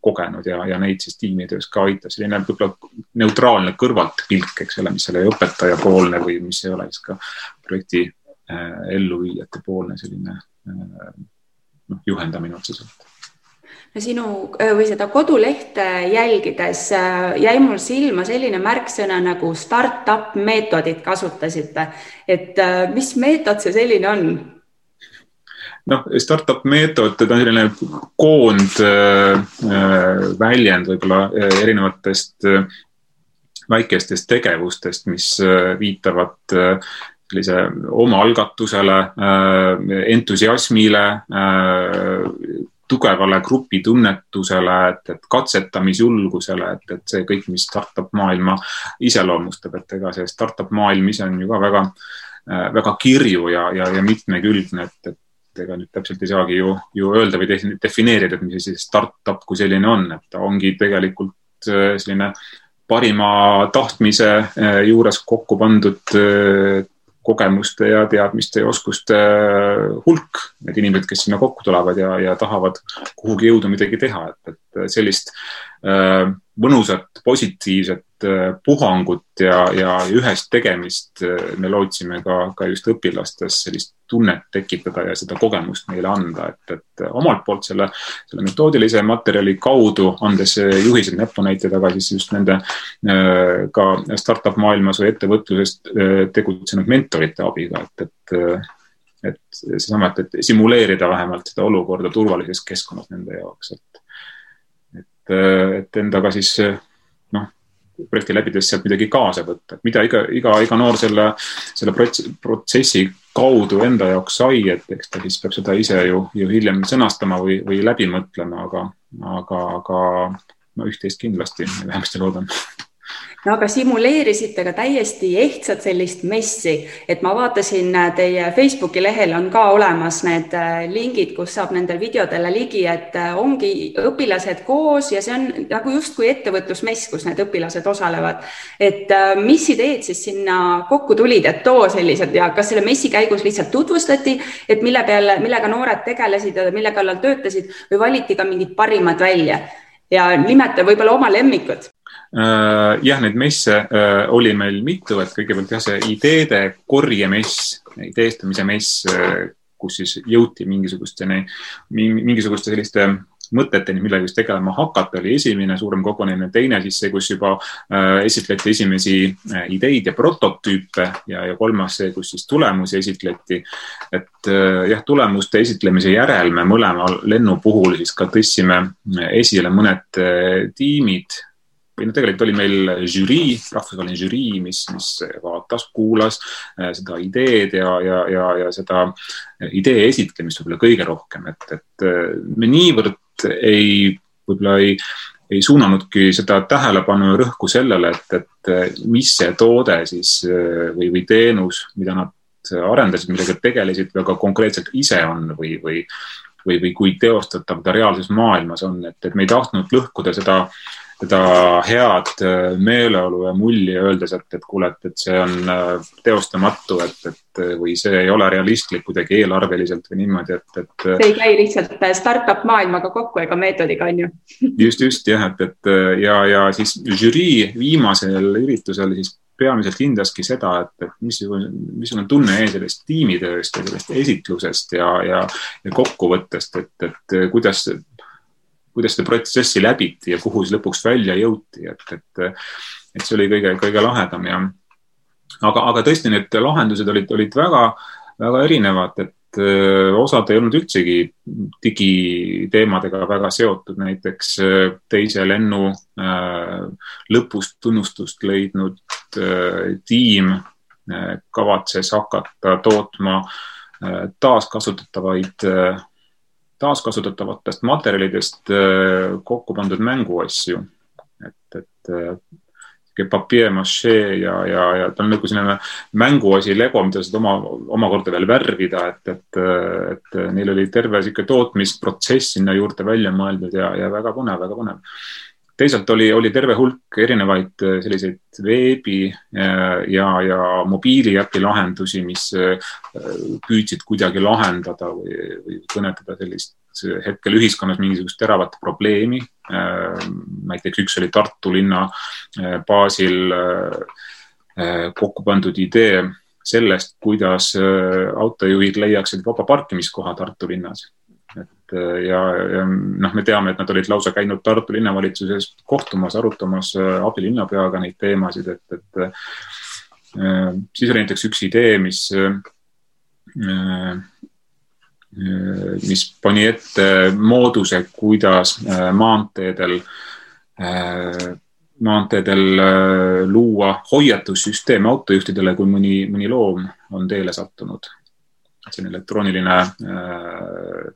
kogenud ja, ja neid siis tiimitöös ka aitas. selline võib-olla neutraalne kõrvaltpilk, eks ole, mis ei ole õpetajapoolne või mis ei ole siis ka projekti äh, elluviijate poolne selline äh, noh, juhendamine otseselt no sinu või seda kodulehte jälgides jäi mul silma selline märksõna nagu startup meetodit kasutasite, et mis meetod see selline on? Noh, startup meetod, ta on selline koondväljend võib-olla erinevatest väikestest tegevustest, mis viitavad sellise omaalgatusele, entusiasmile, tugevale grupitunnetusele, et, et katsetamisjulgusele, et, et see kõik, mis startup maailma iseloomustab, et ega see startup maailm ise on ju ka väga, väga kirju ja, ja, ja mitmekülgne, et, et ega nüüd täpselt ei saagi ju, ju öelda või defineerida, et mis see startup kui selline on, et ta ongi tegelikult äh, selline parima tahtmise äh, juures kokku pandud äh, kogemuste ja teadmiste ja oskuste hulk, need inimesed, kes sinna kokku tulevad ja, ja tahavad kuhugi jõuda midagi teha, et, et et sellist mõnusat, positiivset puhangut ja, ja ühest tegemist me lootsime ka, ka just õpilastes sellist tunnet tekitada ja seda kogemust neile anda, et, et omalt poolt selle, selle metoodilise materjali kaudu, andes juhised, näpunäited, aga siis just nende ka startup maailmas või ettevõtluses tegutsenud mentorite abiga, et, et et seesama, et, et simuleerida vähemalt seda olukorda turvalises keskkonnas nende jaoks, et, et, et endaga siis noh, projekti läbides sealt midagi kaasa võtta, et mida iga, iga, iga noor selle, selle protsessi kaudu enda jaoks sai, et eks ta siis peab seda ise ju, ju hiljem sõnastama või, või läbi mõtlema, aga, aga, aga no üht-teist kindlasti, vähemasti loodan no aga simuleerisite ka täiesti ehtsat sellist messi, et ma vaatasin, äh, teie Facebooki lehel on ka olemas need äh, lingid, kus saab nendele videodele ligi, et äh, ongi õpilased koos ja see on nagu justkui ettevõtlusmess, kus need õpilased osalevad. et mis ideed siis sinna kokku tulid, et too sellised ja kas selle messi käigus lihtsalt tutvustati, et mille peale, millega noored tegelesid ja mille kallal töötasid või valiti ka mingid parimad välja? ja nimeta võib-olla oma lemmikud jah, neid messe äh, oli meil mitu, et kõigepealt jah, see ideede korjemess, ideestamise mess, äh, kus siis jõuti mingisugusteni, mingisuguste selliste mõteteni, millega just tegelema hakata, oli esimene suurem kogunemine, teine siis see, kus juba äh, esitleti esimesi äh, ideid ja prototüüpe ja, ja kolmas see, kus siis tulemusi esitleti. et äh, jah, tulemuste esitlemise järel me mõlema lennu puhul siis ka tõstsime esile mõned äh, tiimid või no tegelikult oli meil žürii, rahvusvaheline žürii, mis, mis vaatas, kuulas äh, seda ideed ja, ja, ja, ja seda idee esitlemist võib-olla kõige rohkem, et, et äh, me niivõrd ei, võib-olla ei, ei suunanudki seda tähelepanu ja rõhku sellele, et, et mis see toode siis või, või teenus, mida nad arendasid, millega tegelesid, väga konkreetselt ise on või, või või, või kui teostatav ta reaalses maailmas on, et, et me ei tahtnud lõhkuda seda äh, seda head äh, meeleolu ja mulli, öeldes, et, et kuule, et, et see on äh, teostamatu, et, et või see ei ole realistlik kuidagi eelarveliselt või niimoodi, et, et. see ei käi lihtsalt äh, startup maailmaga kokku ega meetodiga, on ju. just, just jah, et, et ja, ja siis žürii viimasel üritusel siis peamiselt hindaski seda, et, et missugune, missugune tunne jäi sellest tiimitööst ja sellest esitlusest ja, ja, ja kokkuvõttest, et, et kuidas kuidas seda protsessi läbiti ja kuhu siis lõpuks välja jõuti, et, et, et see oli kõige, kõige lahedam ja aga, aga tõesti, need lahendused olid, olid väga, väga erinevad, et öö, osad ei olnud üldsegi digiteemadega väga seotud, näiteks teise lennu öö, lõpus tunnustust leidnud tiim kavatses hakata tootma taaskasutatavaid taaskasutatavatest materjalidest äh, kokku pandud mänguasju. et, et sihuke papier-maché ja, ja, ja ta on nagu selline mänguasi Lego, mida saad oma, omakorda veel värvida, et, et, et neil oli terve sihuke tootmisprotsess sinna juurde välja mõeldud ja, ja väga põnev, väga põnev teisalt oli, oli terve hulk erinevaid äh, selliseid veebi äh, ja, ja mobiiliäpi lahendusi, mis äh, püüdsid kuidagi lahendada või, või kõnetada sellist hetkel ühiskonnas mingisugust teravat probleemi. näiteks üks oli Tartu linna baasil kokku pandud idee sellest, kuidas autojuhid leiaksid vaba parkimiskoha Tartu linnas et äh, ja, ja noh, me teame, et nad olid lausa käinud Tartu linnavalitsuses kohtumas, arutamas äh, abilinnapeaga neid teemasid, et, et äh, siis oli näiteks üks idee, mis mis pani ette mooduse, kuidas maanteedel, maanteedel luua hoiatussüsteem autojuhtidele, kui mõni, mõni loom on teele sattunud. on elektrooniline äh,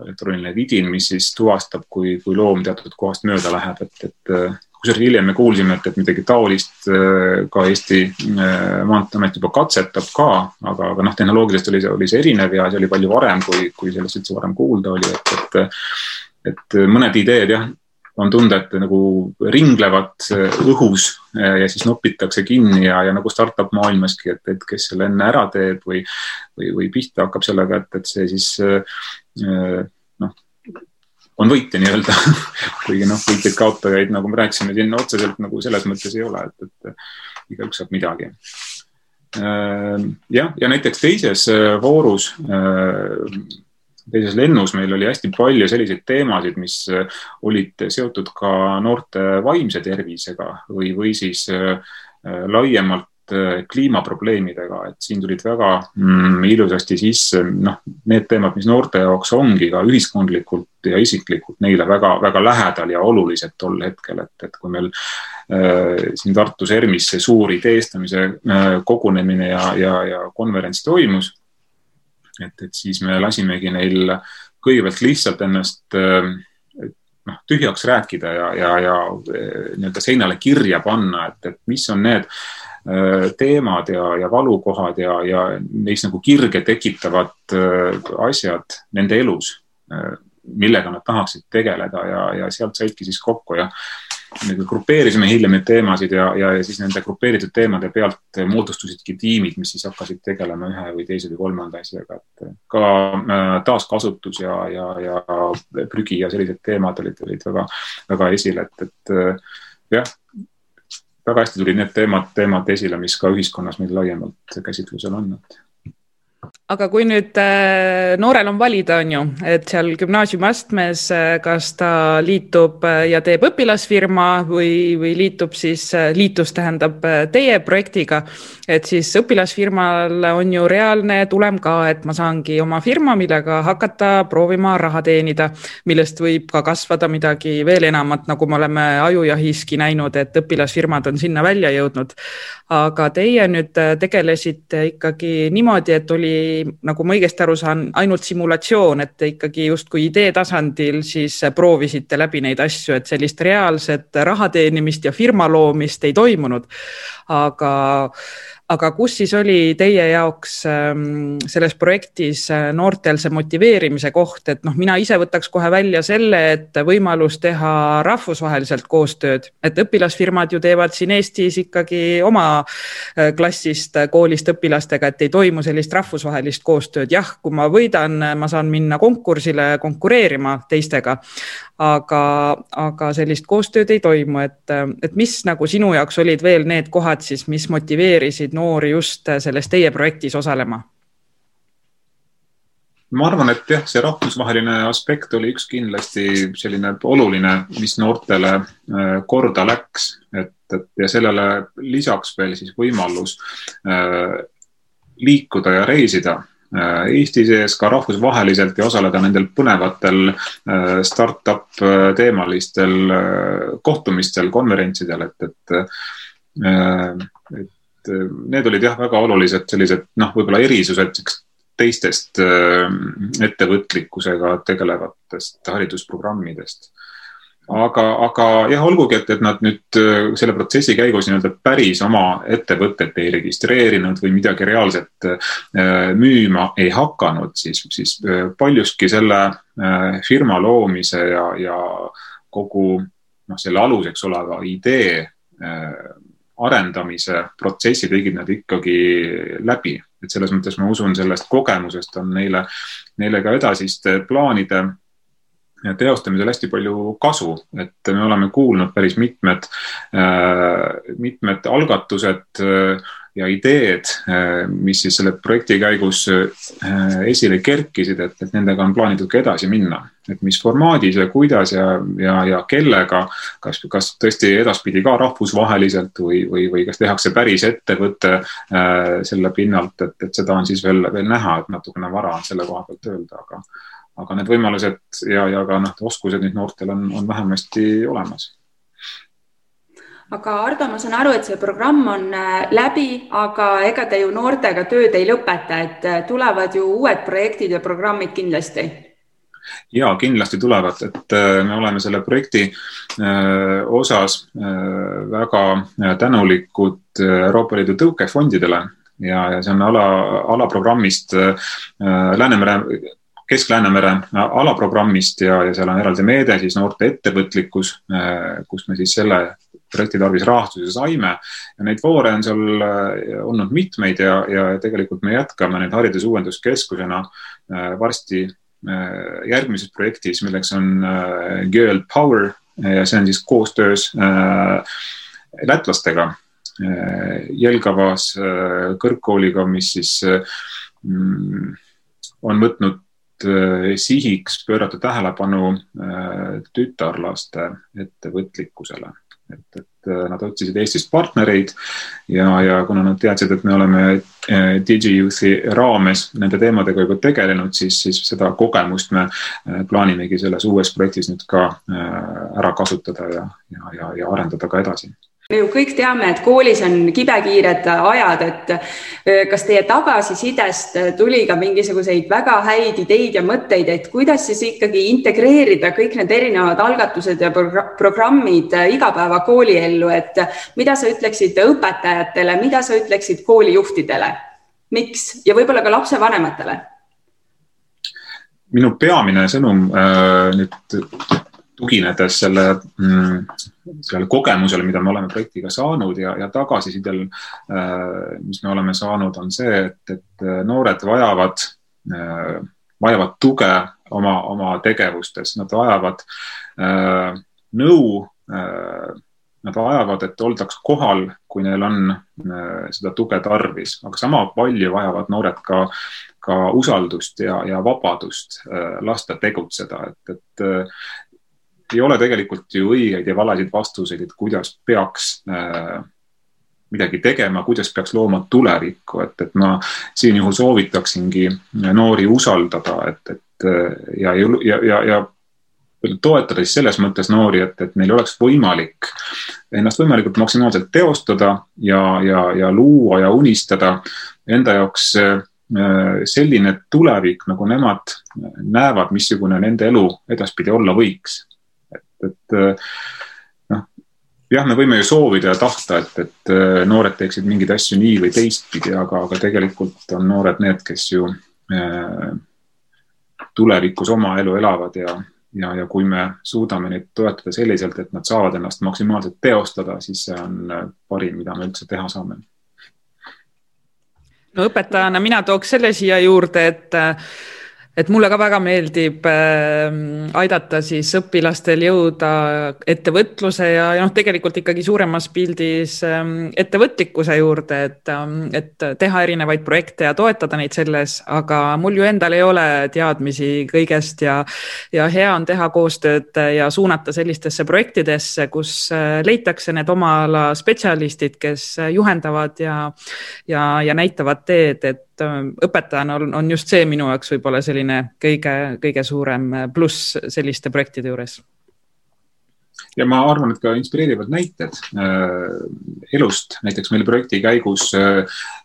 elektrooniline vidin, mis siis tuvastab, kui, kui loom teatud kohast mööda läheb, et, et äh, kusjuures hiljem me kuulsime, et, et midagi taolist äh, ka Eesti äh, Maanteeamet juba katsetab ka, aga, aga noh, tehnoloogiliselt oli see, oli see erinev ja see oli palju varem, kui, kui sellest üldse varem kuulda oli, et, et, et mõned ideed jah, on tunda, et nagu ringlevad õhus ja siis nopitakse kinni ja, ja nagu startup maailmaski, et, et kes selle enne ära teeb või, või, või pihta hakkab sellega, et, et see siis noh, on võitja nii-öelda kuigi noh, võitjaid-kaotajaid, nagu me rääkisime siin otseselt nagu selles mõttes ei ole, et, et igaüks saab midagi. jah, ja näiteks teises voorus teises lennus meil oli hästi palju selliseid teemasid, mis äh, olid seotud ka noorte vaimse tervisega või, või siis äh, laiemalt äh, kliimaprobleemidega, et siin tulid väga mm, ilusasti sisse noh, need teemad, mis noorte jaoks ongi ka ühiskondlikult ja isiklikult neile väga-väga lähedal ja olulised tol hetkel, et, et kui meil äh, siin Tartus ERMis see suur ideestamise äh, kogunemine ja, ja, ja konverents toimus et, et siis me lasimegi neil kõigepealt lihtsalt ennast äh, noh, tühjaks rääkida ja, ja, ja äh, nii-öelda seinale kirja panna, et, et mis on need äh, teemad ja, ja valukohad ja, ja neis nagu kirge tekitavad asjad nende elus, millega nad tahaksid tegeleda ja, ja sealt saidki siis kokku ja grupeerisime hiljem neid teemasid ja, ja, ja siis nende grupeeritud teemade pealt moodustusidki tiimid, mis siis hakkasid tegelema ühe või teise või kolmanda asjaga, et ka äh, taaskasutus ja, ja, ja prügi ja sellised teemad olid, olid väga, väga esile, et, et äh, jah, väga hästi tulid need teemad, teemad esile, mis ka ühiskonnas meil laiemalt käsitlusel on, et aga kui nüüd äh, noorel on valida, on ju, et seal gümnaasiumiastmes, äh, kas ta liitub äh, ja teeb õpilasfirma või, või liitub siis, liitus tähendab teie projektiga, et siis õpilasfirmal on ju reaalne tulem ka, et ma saangi oma firma, millega hakata proovima raha teenida, millest võib ka kasvada midagi veel enamat, nagu me oleme ajujahiski näinud, et õpilasfirmad on sinna välja jõudnud. aga teie nüüd tegelesite ikkagi niimoodi, et oli nagu ma õigesti aru saan, ainult simulatsioon, et te ikkagi justkui idee tasandil siis proovisite läbi neid asju, et sellist reaalset raha teenimist ja firma loomist ei toimunud. aga aga kus siis oli teie jaoks ähm, selles projektis äh, noortel see motiveerimise koht, et noh, mina ise võtaks kohe välja selle, et võimalus teha rahvusvaheliselt koostööd, et õpilasfirmad ju teevad siin Eestis ikkagi oma äh, klassist, äh, koolist õpilastega, et ei toimu sellist rahvusvahelist koostööd. jah, kui ma võidan, ma saan minna konkursile konkureerima teistega, aga, aga sellist koostööd ei toimu, et, et mis nagu sinu jaoks olid veel need kohad siis, mis motiveerisid noori just selles teie projektis osalema? ma arvan, et jah, see rahvusvaheline aspekt oli üks kindlasti selline oluline, mis noortele äh, korda läks, et, et ja sellele lisaks veel siis võimalus äh, liikuda ja reisida Eesti sees ka rahvusvaheliselt ja osaleda nendel põnevatel äh, startup äh, teemalistel kohtumistel, konverentsidel, et, et, et need olid jah, väga olulised sellised noh, võib-olla erisused teistest ettevõtlikkusega tegelevatest haridusprogrammidest aga, aga jah, olgugi, et, et nad nüüd äh, selle protsessi käigus nii-öelda päris oma ettevõtet ei registreerinud või midagi reaalset äh, müüma ei hakanud, siis, siis äh, paljuski selle firma loomise ja, ja kogu noh, selle aluseks oleva idee arendamise protsessi tegid nad ikkagi läbi, et selles mõttes ma usun, sellest kogemusest on neile, neile ka edasiste plaanide teostamisel hästi palju kasu, et me oleme kuulnud päris mitmed, äh, mitmed algatused äh, ja ideed, äh, mis siis selle projekti käigus esile kerkisid, et, et nendega on plaanitud ka edasi minna. et mis formaadis ja kuidas ja, ja, ja kellega, kas, kas tõesti edaspidi ka rahvusvaheliselt või, või, või kas tehakse päris ettevõte selle pinnalt, et, et seda on siis veel, veel näha, et natukene vara on selle koha pealt öelda, aga aga need võimalused ja, ja ka noh, oskused nüüd noortel on, on vähemasti olemas aga Ardo, ma saan aru, et see programm on äh, läbi, aga ega te ju noortega tööd ei lõpeta, et äh, tulevad ju uued projektid ja programmid kindlasti. ja kindlasti tulevad, et äh, me oleme selle projekti osas väga tänulikud Euroopa Liidu tõukefondidele ja, ja see on ala, alaprogrammist Läänemere Kesk-Läänemere alaprogrammist ja, ja seal on eraldi meede siis noorte ettevõtlikkus, äh, kust me siis selle projekti tarvis rahastuse saime. ja neid voore on seal äh, olnud mitmeid ja, ja tegelikult me jätkame neid haridusuuenduskeskusena äh, varsti järgmises projektis, milleks on Girl Power ja see on siis koostöös lätlastega Jelgavas kõrgkooliga, mis siis mm, on võtnud sihiks pöörata tähelepanu tütarlaste ettevõtlikkusele. Et, et äh, nad otsisid Eestist partnereid ja, ja kuna nad teadsid, et me oleme DigiYouthi raames nende teemadega juba tegelenud, siis, siis seda kogemust me plaanimegi selles uues projektis nüüd ka ära kasutada ja, ja, ja, ja arendada ka edasi me ju kõik teame, et koolis on kibekiired ajad, et kas teie tagasisidest tuli ka mingisuguseid väga häid ideid ja mõtteid, et kuidas siis ikkagi integreerida kõik need erinevad algatused ja programmid igapäeva kooliellu, et mida sa ütleksid õpetajatele, mida sa ütleksid koolijuhtidele, miks ja võib-olla ka lapsevanematele? minu peamine sõnum äh, nüüd tuginedes selle mm, sellele kogemusele, mida me oleme projektiga saanud ja, ja tagasisidel, äh, mis me oleme saanud, on see, et, et äh, noored vajavad, äh, vajavad tuge oma, oma tegevustes, nad vajavad nõu, nad vajavad, et oldaks kohal, kui neil on seda tuge tarvis, aga sama palju vajavad noored ka ka usaldust ja, ja vabadust lasta tegutseda, et, et ei ole tegelikult ju õigeid ja valesid vastuseid, et kuidas peaks äh, midagi tegema, kuidas peaks looma tulevikku, et, et ma siin juhul soovitaksingi noori usaldada, et, et ja, ja, ja, ja toetada siis selles mõttes noori, et, et neil oleks võimalik ennast võimalikult maksimaalselt teostada ja, ja, ja luua ja unistada enda jaoks äh, selline tulevik, nagu nemad näevad, missugune nende elu edaspidi olla võiks et äh, noh, jah, me võime ju soovida ja tahta, et, et äh, noored teeksid mingeid asju nii või teistpidi, aga, aga tegelikult on noored need, kes ju äh, tulevikus oma elu elavad ja, ja, ja kui me suudame neid toetada selliselt, et nad saavad ennast maksimaalselt teostada, siis see on parim, mida me üldse teha saame. No õpetajana mina tooks selle siia juurde, et et mulle ka väga meeldib äh, aidata siis õpilastel jõuda ettevõtluse ja, ja noh, tegelikult ikkagi suuremas pildis äh, ettevõtlikkuse juurde, et äh,, et teha erinevaid projekte ja toetada neid selles, aga mul ju endal ei ole teadmisi kõigest ja, ja hea on teha koostööd ja suunata sellistesse projektidesse, kus äh, leitakse need oma ala spetsialistid, kes juhendavad ja, ja, ja näitavad teed, et Äh, õpetajana on, on just see minu jaoks võib-olla selline kõige, kõige suurem pluss selliste projektide juures. Ja ma arvan, et ka inspireerivad näited äh, elust, näiteks meil projekti käigus äh,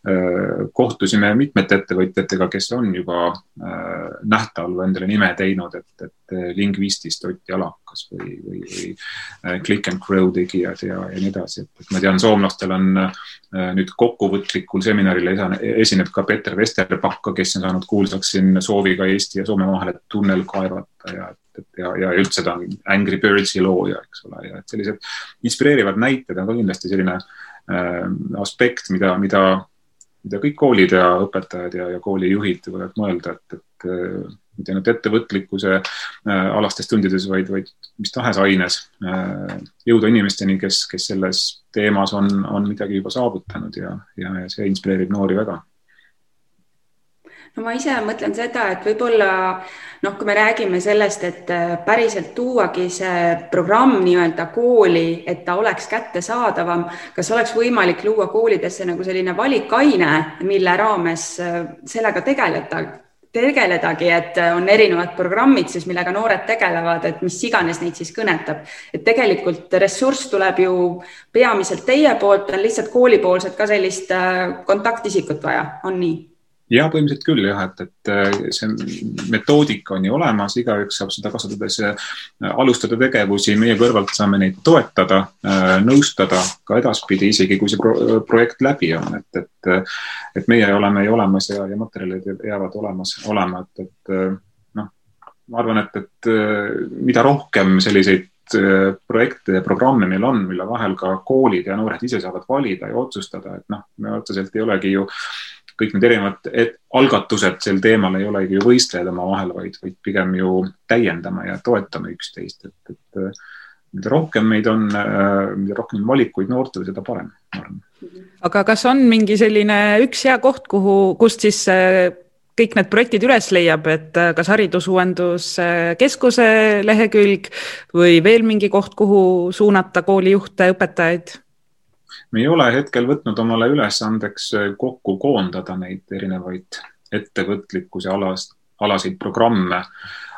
äh, kohtusime mitmete ettevõtjatega, kes on juba äh, nähtaval endale nime teinud, et, et äh, Lingvistist Ott Jalakas või, või, või äh, Click and Grow tegijad ja, ja nii edasi, et ma tean, soomlastel on äh, nüüd kokkuvõtlikul seminaril esineb ka Peter Vesterbakka, kes on saanud kuulsaks siin sooviga Eesti ja Soome vahele tunnel kaevata ja et ja, ja üldse ta on Angry Birdsi looja, eks ole, ja et sellised inspireerivad näited on ka kindlasti selline äh, aspekt, mida, mida, mida kõik koolid ja õpetajad ja, ja koolijuhid võivad mõelda, et, et mitte ainult ettevõtlikkuse äh, alastes tundides, vaid, vaid mis tahes aines äh, jõuda inimesteni, kes, kes selles teemas on, on midagi juba saavutanud ja, ja, ja see inspireerib noori väga. No ma ise mõtlen seda, et võib-olla noh, kui me räägime sellest, et äh, päriselt tuuagi see programm nii-öelda kooli, et ta oleks kättesaadavam, kas oleks võimalik luua koolidesse nagu selline valikaine, mille raames sellega tegeleda, tegeledagi, et äh, on erinevad programmid siis, millega noored tegelevad, et mis iganes neid siis kõnetab. et tegelikult ressurss tuleb ju peamiselt teie poolt, on lihtsalt koolipoolset ka sellist kontaktisikut vaja, on nii? Ja põhimõtteliselt küll jah, et, et äh, see metoodika on ju olemas, igaüks saab seda kasutades äh, alustada tegevusi, meie kõrvalt saame neid toetada, äh, nõustada ka edaspidi, isegi kui see pro projekt läbi on, et, et, et meie oleme ju olemas ja, ja materjalid jäävad olemas, olema, et, et noh, ma arvan, et, et mida rohkem selliseid projekte ja programme meil on, mille vahel ka koolid ja noored ise saavad valida ja otsustada, et noh, me otseselt ei olegi ju kõik need erinevad algatused sel teemal ei olegi ju võistlejad omavahel, vaid, vaid pigem ju täiendame ja toetame üksteist, et, et mida rohkem meid on, mida rohkem valikuid noortel, seda parem, ma arvan. aga kas on mingi selline üks hea koht, kuhu, kust siis kõik need projektid üles leiab, et äh, kas Haridusuuenduskeskuse lehekülg või veel mingi koht, kuhu suunata koolijuhte, õpetajaid? Me ei ole hetkel võtnud omale ülesandeks äh, kokku koondada neid erinevaid ettevõtlikkuse alast, alaseid programme,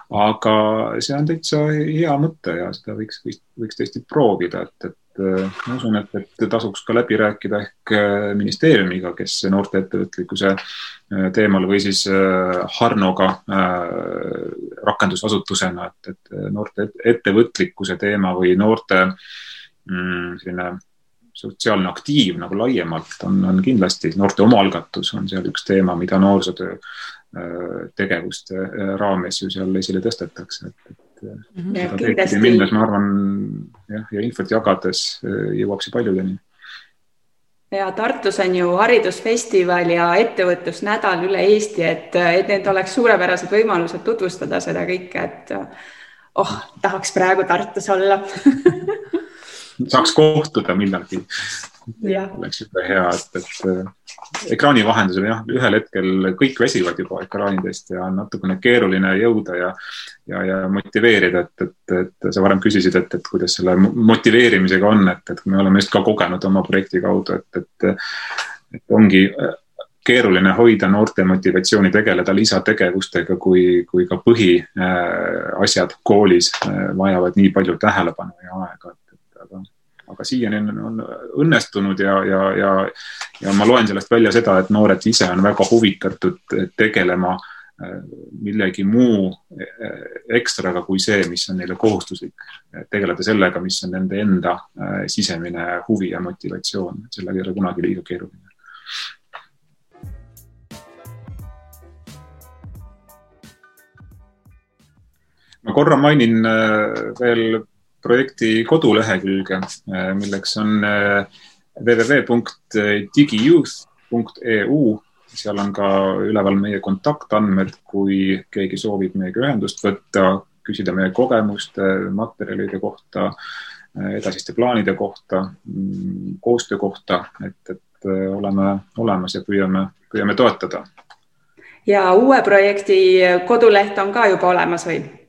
aga see on täitsa hea mõte ja seda võiks, võiks, võiks tõesti proovida, et, et Äh, ma usun, et, et tasuks ka läbi rääkida ehk äh, ministeeriumiga, kes noorte ettevõtlikkuse teemal või siis Harnoga rakendusasutusena, et, et noorte ettevõtlikkuse teema või noorte mm, selline sotsiaalne aktiiv nagu laiemalt on, on kindlasti noorte omaalgatus on seal üks teema, mida noorsootöö tegevuste raames ju seal esile tõstetakse, et, et Mhm. ja kindlasti. minnes, ma arvan, jah, ja infot jagades äh, jõuab see paljudeni. ja Tartus on ju haridusfestival ja ettevõtlusnädal üle Eesti, et, et need oleks suurepärased võimalused tutvustada seda kõike, et oh, tahaks praegu Tartus olla saaks kohtuda millalgi. Oleks jube hea, et, et äh, ekraani vahendusel jah, ühel hetkel kõik väsivad juba ekraanidest ja on natukene keeruline jõuda ja, ja, ja motiveerida, et, et, et sa varem küsisid, et, et kuidas selle motiveerimisega on, et, et me oleme just ka kogenud oma projekti kaudu, et, et, et ongi äh, keeruline hoida noorte motivatsiooni tegeleda lisategevustega, kui, kui ka põhiasjad äh, koolis vajavad nii palju tähelepanu ja aega, et aga siiani on, on õnnestunud ja, ja, ja, ja ma loen sellest välja seda, et noored ise on väga huvitatud tegelema äh, millegi muu äh, ekstraga kui see, mis on neile kohustuslik. tegeleda sellega, mis on nende enda sisemine huvi ja motivatsioon, sellega ei ole kunagi liiga keeruline. ma korra mainin veel projekti kodulehekülge, äh, milleks on äh, www.digiyouth.eu. seal on ka üleval meie kontaktandmed, kui keegi soovib meiega ühendust võtta, küsida meie kogemuste, materjalide kohta, äh, edasiste plaanide kohta, mm, koostöö kohta, et, et oleme olemas ja püüame, püüame toetada. ja uue projekti koduleht on ka juba olemas või?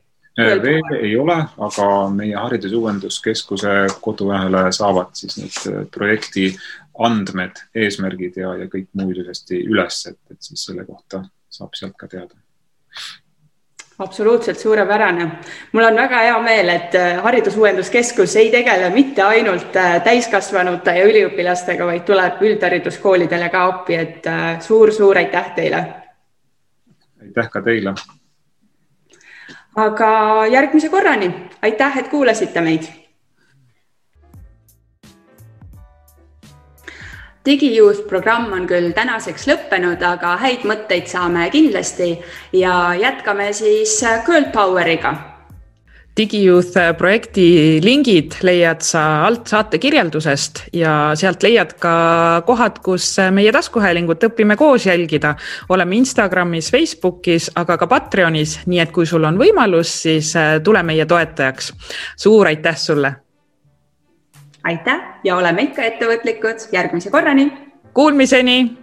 Veel ei ole, aga meie Haridusuuenduskeskuse kodulehele saavad siis need äh, projekti andmed, eesmärgid ja, ja kõik muu ilusasti üles, et, et siis selle kohta saab sealt ka teada absoluutselt suurepärane. mul on väga hea meel, et äh, Haridusuuenduskeskus ei tegele mitte ainult äh, täiskasvanute ja üliõpilastega, vaid tuleb üldhariduskoolidele ka appi, et suur-suur aitäh teile. aitäh ka teile aga järgmise korrani, aitäh, et kuulasite meid. digiyouth programm on küll tänaseks lõppenud, aga häid mõtteid saame kindlasti. Ja jätkame siis Girl Poweriga DigiYouth projekti lingid leiad sa alt saate kirjeldusest ja sealt leiad ka kohad, kus meie taskuhäälingut õpime koos jälgida. oleme Instagramis, Facebookis, aga ka Patreonis, nii et kui sul on võimalus, siis äh, tule meie toetajaks. suur aitäh sulle. aitäh ja oleme ikka ettevõtlikud, järgmise korrani. Kuulmiseni